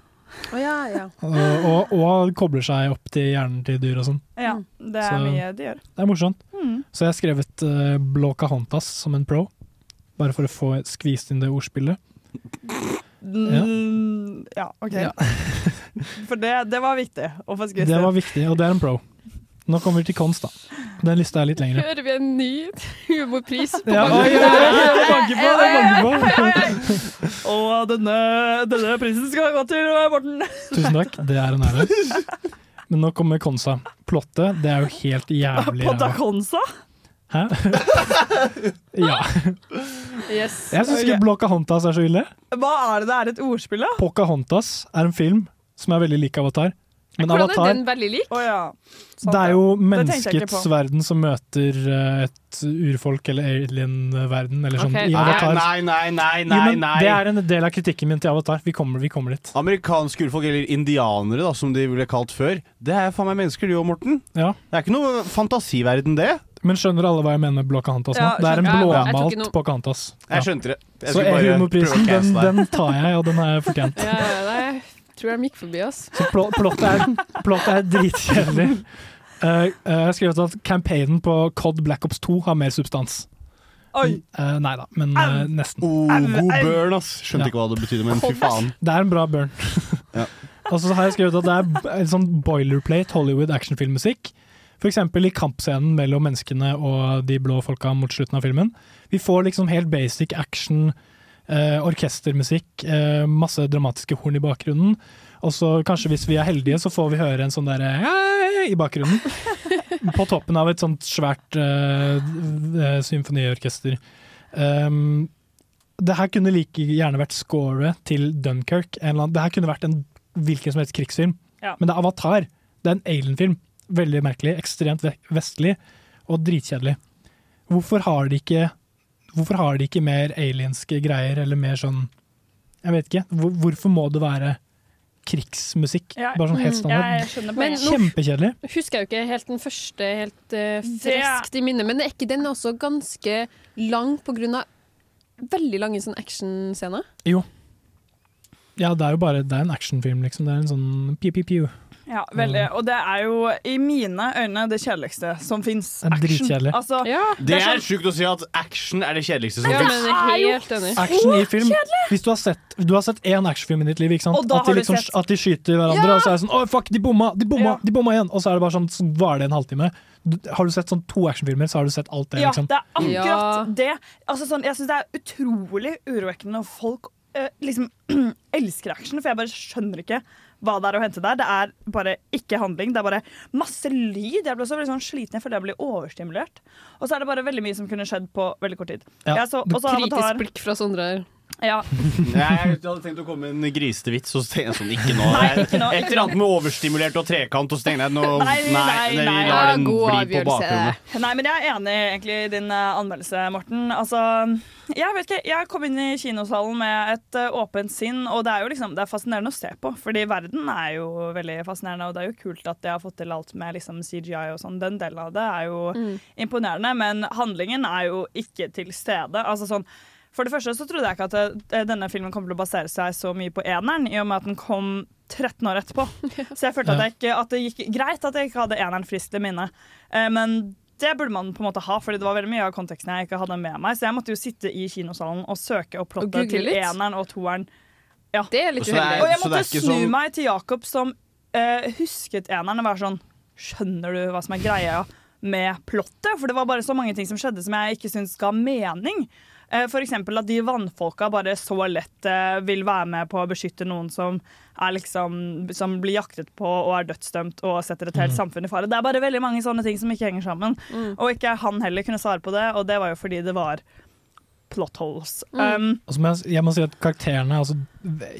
Oh, ja, ja. *laughs* Og, og, og kobler seg opp til hjernen til dyr og sånn. Ja, det er Så- mye de gjør. Det er morsomt. Mm. Så jeg har skrevet uh, Blåcahontas som en pro, bare for å få skvist inn det ordspillet. Mm, ja. OK. Ja. For det, det var viktig å få skryt. Det var viktig, og det er en pro. Nå kommer vi til konst, da. Den lista er litt lengre. Hører vi en ny humorpris på Ja, oi, oi, oi, på, på. Og denne, denne prisen skal gå til eh, Morten. Tusen takk, det er en ære. Men nå kommer konsa. Plottet, det er jo helt jævlig Potta Potaconsa? Hæ? *laughs* ja. Yes. Jeg syns ikke Blåcahontas er så ille. Hva er det det er et ordspill, da? Pocahontas er en film som er veldig lik Avatar. Men Hvordan Avatar er den veldig lik? Oh, ja. Det er jo menneskets verden som møter eh, et urfolk eller alien-verden, eller sånn, Ok. i Avatar. Nei, nei, nei, nei, nei, Ja. Det er en del av kritikken min til Avatar. Vi kommer, vi kommer dit. Amerikanske urfolk, eller indianere, da, som de ble kalt før, det er faen meg mennesker, du og Morten. Ja. Det er ikke noe fantasiverden, det. Men skjønner alle hva jeg mener med Blåcahontas nå? Ja, det er en. Ja, blåmalt noe- Pocahontas. Jeg skjønte det. Jeg Så bare humorprisen, den, den tar jeg, og den er fortjent. Ja, ja, jeg tror de gikk forbi oss. Så pl plottet er, plott er dritkjedelig. Uh, *laughs* uh, jeg har skrevet at campaignen på COD Black Ops 2 har mer substans. Oi. Uh, nei da, men uh, nesten. Oh, god burn, ass. Skjønte ikke hva det betydde, men fy faen. Det er en bra burn. Ja. *laughs* Og så har jeg skrevet at det er en sånn boilerplate Hollywood actionfilmmusikk. Eksempel i kampscenen mellom menneskene og de blå folka mot slutten av filmen. Vi får liksom helt basic action, eh, orkestermusikk, eh, masse dramatiske horn i bakgrunnen. Og så kanskje hvis vi er heldige, så får vi høre en sånn derre i bakgrunnen. *laughs* på toppen av et sånt svært eh, eh, symfoniorkester. Um, det her kunne like gjerne vært scoret til Dunkerque. Det her kunne vært en hvilken som helst krigsfilm. Ja. Men det er Avatar. Det er en alien-film. Veldig merkelig. Ekstremt vestlig og dritkjedelig. Hvorfor har de ikke Hvorfor har de ikke mer alienske greier, eller mer sånn Jeg vet ikke. Hvor, hvorfor må det være krigsmusikk? Ja, Bare sånn helt mm, standard. Men Kjempekjedelig. husker jeg jo ikke helt den første helt uh, friskt i minnet, men er ikke den også ganske lang av veldig lange sånn actionscener? Jo. Ja, det er jo bare Det er en actionfilm, liksom. Det er en sånn piu-piu-piu. Ja, veldig. Og det er jo i mine øyne det kjedeligste som fins. Dritkjedelig. Altså, Det er sånn- sjukt å si at action er det kjedeligste som Ja, er helt enig. Action i film. Hvis du har sett Du har sett én actionfilm i ditt liv, ikke sant? At de, liksom, sett- at de skyter hverandre, Ja! og så er det sånn Å, fuck, de bomma! De bomma, Ja. de bomma igjen! Og så er det bare sånn Så varer det en halvtime. Du, har du sett sånn to actionfilmer, så har du sett alt det, Ja, liksom. det er akkurat det. Altså, sånn, jeg syns det er utrolig urovekkende når folk øh, liksom *clears throat* elsker action, for jeg bare skjønner ikke hva det er å hente der. Det er bare ikke handling, det er bare masse lyd. Jeg ble også veldig sånn sliten, jeg føler jeg blir overstimulert. Og så er det bare veldig mye som kunne skjedd på veldig kort tid. Ja. Jeg så, Kritisk Avatar. blikk fra Sondre her. Ja. *laughs* Jeg hadde tenkt å komme med en grisete vits, og så tenkte jeg sånn Ikke nå. Nei, ikke nå, Et eller annet med overstimulert og trekant, og så tenkte jeg nå Nei, nei, nei, nei. Ja, god avgjørelse. Nei, men jeg er enig egentlig i din eh, anmeldelse, Morten. Altså, jeg vet ikke, jeg kom inn i kinosalen med et eh, åpent sinn, og det er jo liksom, det er fascinerende å se på. Fordi verden er jo veldig fascinerende, og det er jo kult at de har fått til alt med liksom CGI og sånn. Den delen av det er jo Mm. imponerende, men handlingen er jo ikke til stede. Altså sånn for det første så trodde jeg ikke at eh, denne filmen kom til å basere seg så mye på eneren, i og med at den kom 13 år etterpå. *laughs* Så jeg følte at, jeg ikke, at det gikk greit at jeg ikke hadde eneren friskt i minne. Eh, Men det burde man på en måte ha, Fordi det var veldig mye av konteksten jeg ikke hadde med meg. Så jeg måtte jo sitte i kinosalen og søke opp Og plottet til litt. eneren og toeren. Ja. Det er litt uheldig. Og jeg måtte snu sånn- meg til Jakob, som uh, husket eneren, og være sånn Skjønner du hva som er greia med plottet? For det var bare så mange ting som skjedde som jeg ikke syns ga mening. Eh, eksempel at de vannfolka bare så lett eh, vil være med på å beskytte noen som, er liksom, som blir jaktet på og er dødsdømt og setter et helt Mm. samfunn i fare. Det er bare veldig mange sånne ting som ikke henger sammen. Og ikke han heller kunne svare på det, og det var jo fordi det var plot holes. Um, altså, så jeg, jeg må si at karakterene er altså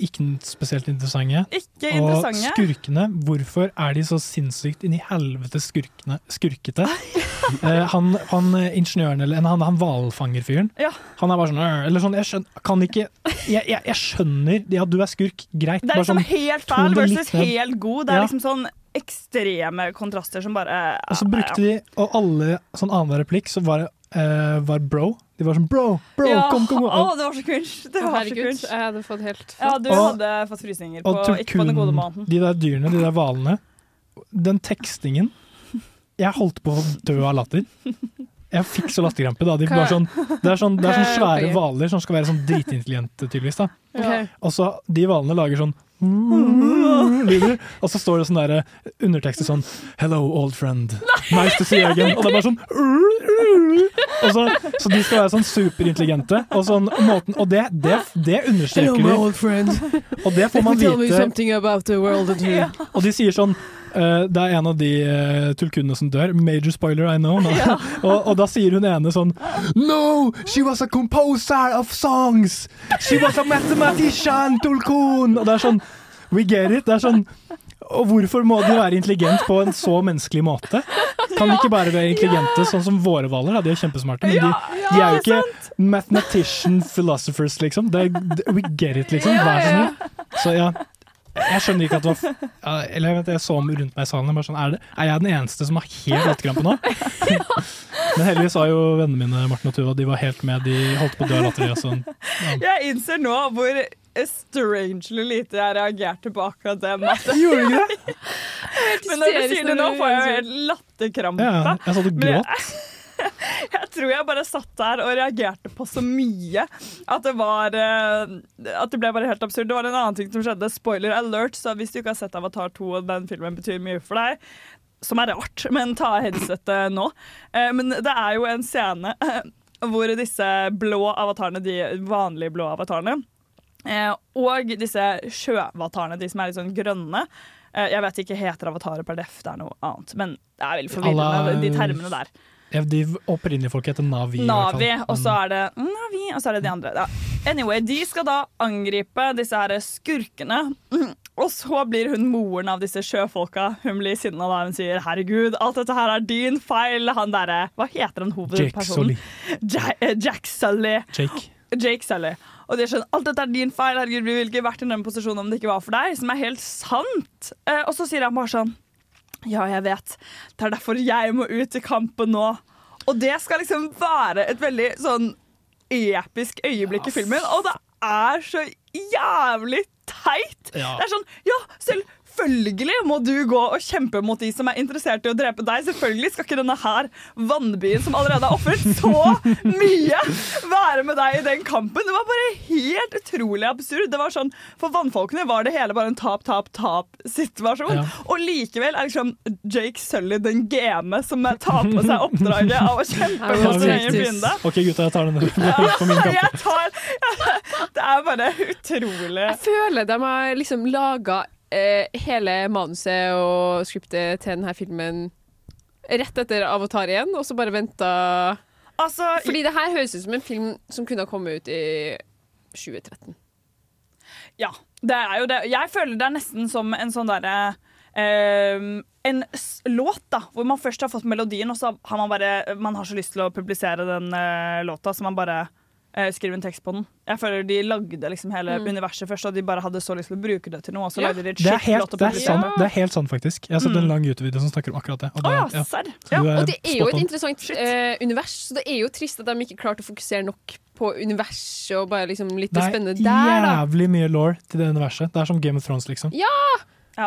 ikke spesielt interessante. Ikke Og interessante. skurkene, hvorfor er de så sinnssykt inni i helvete skurkene, skurkete? *laughs* Eh, han, han eh, ingeniøren, eller han, han hvalfangerfyren, Ja. han er bare sånn Eller sånn, jeg skjønner, kan ikke Jeg, jeg, jeg skjønner ja, du er skurk, greit. Det er liksom sånn, helt fæl versus helt god. Det er Ja. liksom sånn ekstreme kontraster som bare Og så brukte de, og alle sånn annenhver replikk, så var det uh, var bro. De var sånn bro, bro, ja, kom, kom. kom. Å, det var så cringe! Det var var så herregud, cringe. jeg hadde fått helt Ja, du Og- hadde fått frysninger på, Og ikke på den gode maten. de der dyrene, de der hvalene. Den tekstingen Jeg holdt på å dø av latter. Jeg fikk så latterkrampe. da de sånn, Det er sånn, det er sånn svære hvaler som skal være sånn dritintelligente, tydeligvis. da Okay. Og så De hvalene lager sånn lyder, og så står det sånn der, undertekster sånn Hello, old friend. Nice to see you again. Og det er bare sånn *laughs* så, så de skal være sånn superintelligente. Og, sånn, måten, og det, det, det understreker de. friend. Og det får man Tell me vite. something about the world that you Og de sier sånn eh, Det er en av de uh, tulkunene som dør. Major spoiler, I know. Ja. *laughs* og, og da sier hun ene sånn No! She was a composer of songs! She was a mathematician, tulkun! Og det er sånn We get it. Det er sånn og hvorfor må de være intelligent på en så menneskelig måte? Kan de ikke bare være intelligente sånn som våre hvaler? De er kjempesmarte, men de, de er jo ikke mathematician philosophers, liksom. Det we get it, liksom. Vær så snill. Så ja, jeg skjønner ikke at det var f- Eller jeg, vet, jeg så om rundt meg i salen. Bare sånn, er, det, er jeg den eneste som har helt latterkrampe nå? *laughs* Men heldigvis var jo vennene mine Martin og Tuva De var helt med. De holdt på å dø av latter. og Sånn. Jeg innser nå hvor strangely lite jeg reagerte på akkurat det. *laughs* Gjorde du ikke det? *laughs* Men når du sier det nå, får jeg jo helt latterkrampe. Ja, jeg sa du gråt. *laughs* Jeg tror jeg bare satt der og reagerte på så mye at det var eh, At det ble bare helt absurd. Det var en annen ting som skjedde. Spoiler alert. Så hvis du ikke har sett Avatar 2 og den filmen betyr mye for deg, som er rart, *laughs* men ta headsetet nå. Eh, Men det er jo en scene *clears throat* hvor disse blå avatarene, de vanlige blå avatarene, eh, og disse sjøavatarene, de som er litt sånn grønne, jeg vet ikke heter avatarer per def, det er noe annet. Men det er veldig forvirrende, de termene der. De opprinnelige folk heter Navi. Navi, og så er det Navi, og så er det de andre. Ja. Anyway, de skal da angripe disse her skurkene. Mm. Og så blir hun moren av disse sjøfolka. Hun blir sinna da hun sier 'herregud, alt dette her er din feil'. Han derre Hva heter han hovedpersonen? Ja, Sully. Jack Sully. Jake. Jake Sully. Og de er sånn 'alt dette er din feil', herregud, vi ville ikke vært i den posisjonen om det ikke var for deg. Som er helt sant. Eh, og så sier han bare sånn ja, jeg vet. Det er derfor jeg må ut i kampen nå. Og det skal liksom være et veldig sånn episk øyeblikk i filmen, og det er så jævlig teit. Ja. Det er sånn, ja, selvfølgelig må du gå og kjempe mot de som er interessert i å drepe deg. Selvfølgelig skal ikke denne her vannbyen som allerede har ofret så mye, være med deg i den kampen. Det var bare helt utrolig absurd. Det var sånn, For vannfolkene var det hele bare en tap-tap-tap-situasjon. Ja. Og likevel er liksom Jake Sully den game som tar på seg oppdraget av å kjempe mot sin egen fiende. OK, gutta, jeg tar den på min kappe. Jeg tar, *laughs* det er bare utrolig. Jeg føler de har liksom laga hele manuset og skriptet til denne filmen rett etter Avatar igjen, og så bare venta Altså, Fordi det her høres ut som en film som kunne ha kommet ut i 2013. Ja, det er jo det. Jeg føler det er nesten som en sånn derre Uh, En låt, da, hvor man først har fått melodien, og så har man bare Man har så lyst til å publisere den uh, låta, så man bare eh, skriver en tekst på den. Jeg føler de lagde liksom hele Mm. universet først, og de bare hadde så lyst til å bruke det til noe, og så Ja. lagde de et Det er, helt, det, er sant, det er helt sant, faktisk. Jeg har sett Mm. en lang YouTube-video som snakker om akkurat det. Og det, det, ja, serr? Ja. Og det er jo et interessant uh, univers, så det er jo trist at de ikke klarte å fokusere nok på universet og bare liksom litt det Det spennende der. der, er jævlig mye law til det universet. Det er som Game of Thrones, liksom. Ja!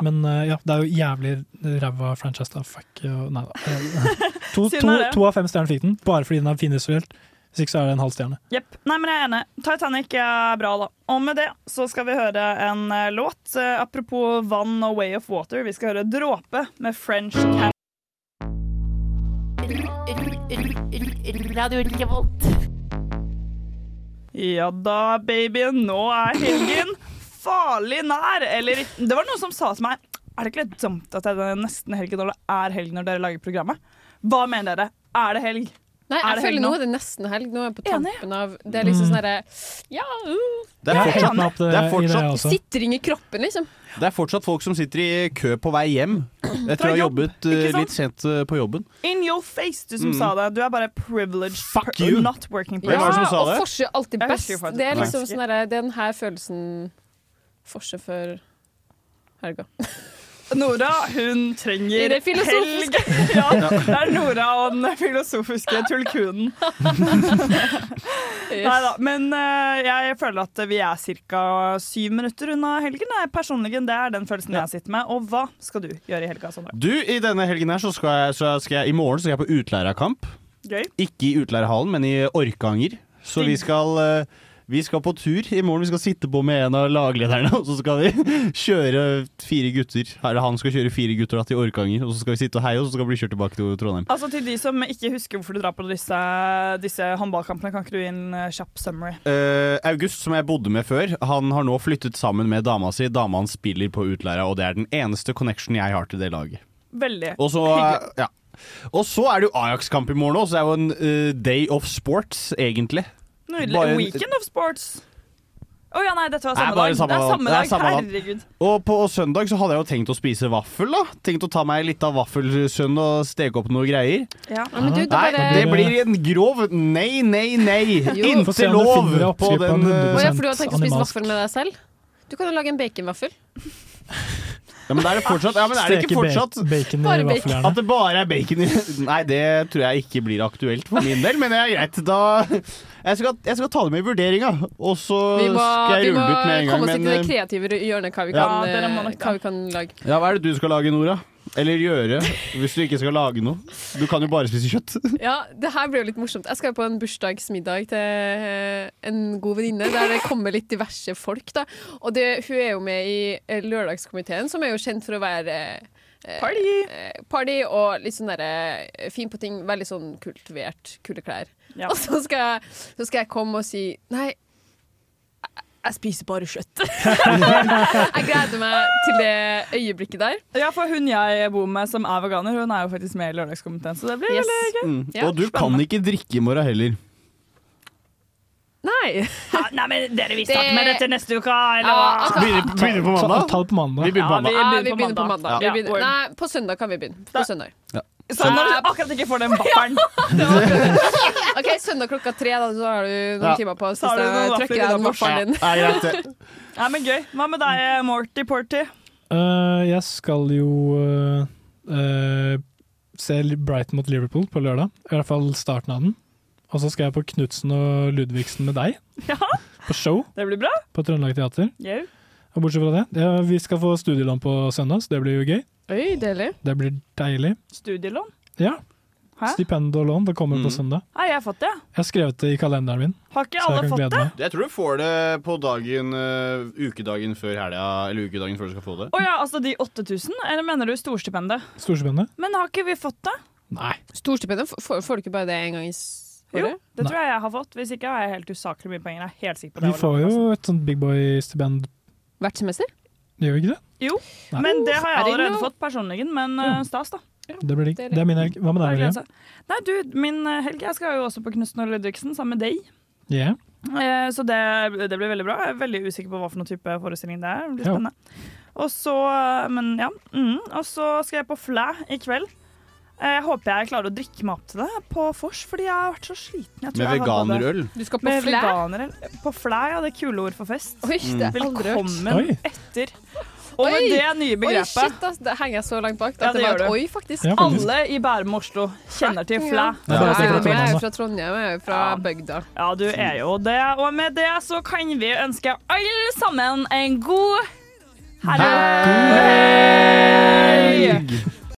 Men uh, ja, det er jo jævlig ræva franchise, da. Fuck uh, Nei da. *laughs* To, to, to av fem stjerner fikk den, bare fordi den er fin visuelt. Hvis ikke så er det en halv stjerne. Yep. Nei, men jeg er enig. Titanic er bra, da. Og med det så skal vi høre en eh, låt. Eh, apropos vann og Way of Water. Vi skal høre 'Dråpe' med French Can. Radio Revolt. Ja da, baby. Nå er helgen farlig nær. Eller det var noen som sa til meg Er det ikke litt dumt at det er nesten helg når det er helg når dere lager programmet? Hva mener dere? Er det helg? Nei, Er jeg føler nå er det nesten helg. Nå er jeg på tampen av Det er liksom Mm. sånn herre Ja, uh. Det er er fortsatt, med det- det er i det fortsatt, også. Sitring i kroppen, liksom. det er fortsatt folk som sitter i kø på vei hjem etter å ha jobbet eh, litt sent eh, på jobben. In your face, du som Mm. sa det. Du er bare privileged Fuck you. not working person. Ja, det og det? forse er alltid best. Det er liksom sånn herre Den her følelsen Forse før helga. Nora, hun trenger det helg. *laughs* Ja, det er Nora og den filosofiske tulkunen. *laughs* Nei da, men eh, jeg føler at vi er ca. syv minutter unna helgen. Nei, personlig, Det er den følelsen jeg sitter med. Og hva skal du gjøre i helga, Sandra? Du, I denne helgen her så skal jeg, så skal jeg I morgen skal jeg på utleierkamp. Gøy. Ikke i Utleierhallen, men i Orkanger. Så vi skal, eh, vi skal på tur i morgen. Vi skal sitte på med en av laglederne, *laughs* og så skal vi kjøre fire gutter. Eller han skal kjøre fire gutter da, til Orkanger, og så skal vi sitte og heie, og så skal vi bli kjørt tilbake til Trondheim. Altså Til de som ikke husker hvorfor du drar på disse, disse håndballkampene, kan ikke du gi en eh, kjapp summary? Uh, August, som jeg bodde med før, han har nå flyttet sammen med dama si. Dama hans spiller på Utleira, og det er den eneste connection jeg har til det laget. Veldig Og så, hyggelig. ja. og så er det jo Ajax-kamp i morgen òg, så det er jo en uh, day of sports, egentlig. Nydelig. Bare en- Weekend of sports. Å ja, nei, dette var samme nei, dag. samme det samme Det er dag. samme dag. Herregud. Og på søndag så hadde jeg jo tenkt å spise vaffel, da. Tenkt å ta meg litt av vaffelsønn og steke opp noe greier. Ja. Ja, men du, Nei, bare det blir en grov nei, nei, nei. Du lov på den en Å ja, for du har tenkt å spise vaffel med deg selv? Du kan jo lage en baconvaffel. *laughs* Ja, men er det fortsatt Ja, men er det ikke fortsatt bacon i vaffeljernet. At det bare er bacon i Nei, det tror jeg ikke blir aktuelt for min del, men det er greit. Da Jeg skal, jeg skal ta det med i vurderinga, og så Vi må, skal jeg vi må rulle ut med en gang. komme oss inn til det eh, kreative hjørnet, hva vi kan, Ja, må eh, hva vi kan lage. ja, hva er det du skal lage, Nora? Eller gjøre, hvis du ikke skal lage noe? Du kan jo bare spise kjøtt. *laughs* Ja, det her blir jo litt morsomt. Jeg skal på en bursdagsmiddag til eh, en god venninne, der det kommer litt diverse folk. da. Og det, hun er jo med i eh, Lørdagskomiteen, som er jo kjent for å være eh, Party. eh, party og litt sånn derre fin på ting. Veldig sånn kultivert, kule klær. Ja. *laughs* Og så skal, jeg, så skal jeg komme og si Nei, jeg, spiser bare kjøtt. *laughs* Jeg gleder meg til det øyeblikket der. Ja, for hun jeg bor med som er veganer, hun er jo faktisk med i Lørdagskomiteen, så det blir Yes. veldig gøy. Mm. Ja, og du kan ikke drikke i morgen heller. Nei. nei, men dere visste Det- at med dette neste uke, eller hva? Ja, Begynner, begynner på mandag? Ta, ta det på mandag. Vi begynner på mandag. Ja, vi begynner på mandag. Vi Ja. begynner, nei, på søndag kan vi begynne. På søndag. Sånn når du akkurat ikke får den *laughs* vaffelen. *laughs* OK, søndag klokka tre, da, så har du noen Ja. timer på å Så trykke deg den vaffelen din. Nei. Ja, *laughs* men gøy. Hva med deg, Morty Porty? Uh, jeg skal jo uh, uh, se Brighton mot Liverpool på lørdag. I hvert fall starten av den. Og så skal jeg på Knutsen og Ludvigsen med deg. Ja. På show Det blir bra. på Trøndelag Teater. Yeah. Og bortsett fra det, ja, vi skal få studielån på søndag, så det blir jo gøy. Oi, deilig. Det blir deilig. Studielån? Ja. Hæ? Stipend og lån, det kommer på søndag. Nei, jeg har fått det. Jeg har skrevet det i kalenderen min. Har ikke alle fått det? meg. Jeg tror du får det på dagen uh, ukedagen før helga, eller ukedagen før du skal få det. Å ja, altså de 8000? Eller mener du storstipendet? Storstipendet? Men har ikke vi fått det? Nei. Storstipendet, får, får du ikke bare det en gang i Jo, det tror jeg jeg har fått. Hvis ikke har jeg helt usaklig mye penger. Jeg er helt sikker på det. Vi får jo et sånt big boy-stipend. Hvert semester? Gjør vi ikke det? Jo, Nei. men det har jeg Er det allerede fått personlig. Men uh, stas, da. Det blir digg. Det er min helg. Hva med deg, Helge? Nei, du, min eh, helg Jeg skal jo også på Knutsen og Ludvigsen sammen med deg. Yeah. Eh, Så det, det blir veldig bra. Jeg er veldig usikker på hva for noen type forestilling det er. Det blir Ja. spennende. Og så, men ja. Mm, og så skal jeg på Flæ i kveld. Eh, Jeg håper jeg klarer å drikke meg opp til det på vors, fordi jeg har vært så sliten. Jeg tror Med jeg har både- veganerøl? Du skal på Med Flæ? veganerøl. På Flæ, ja. Det er kule ord for fest. Oi, det er aldri. Velkommen Oi. etter. Og med Oi! det nye begrepet Oi, shit, ass, det henger jeg så langt bak. Ja, det det var gjør et du. oi, faktisk. Ja, faktisk. Alle i Bærum og Oslo kjenner til Flæ. Ja. Jeg er fra jo Trondheim, fra Trondheim, jeg er jo fra bygda. Ja, du er jo det. Og med det så kan vi ønske alle sammen en god helg.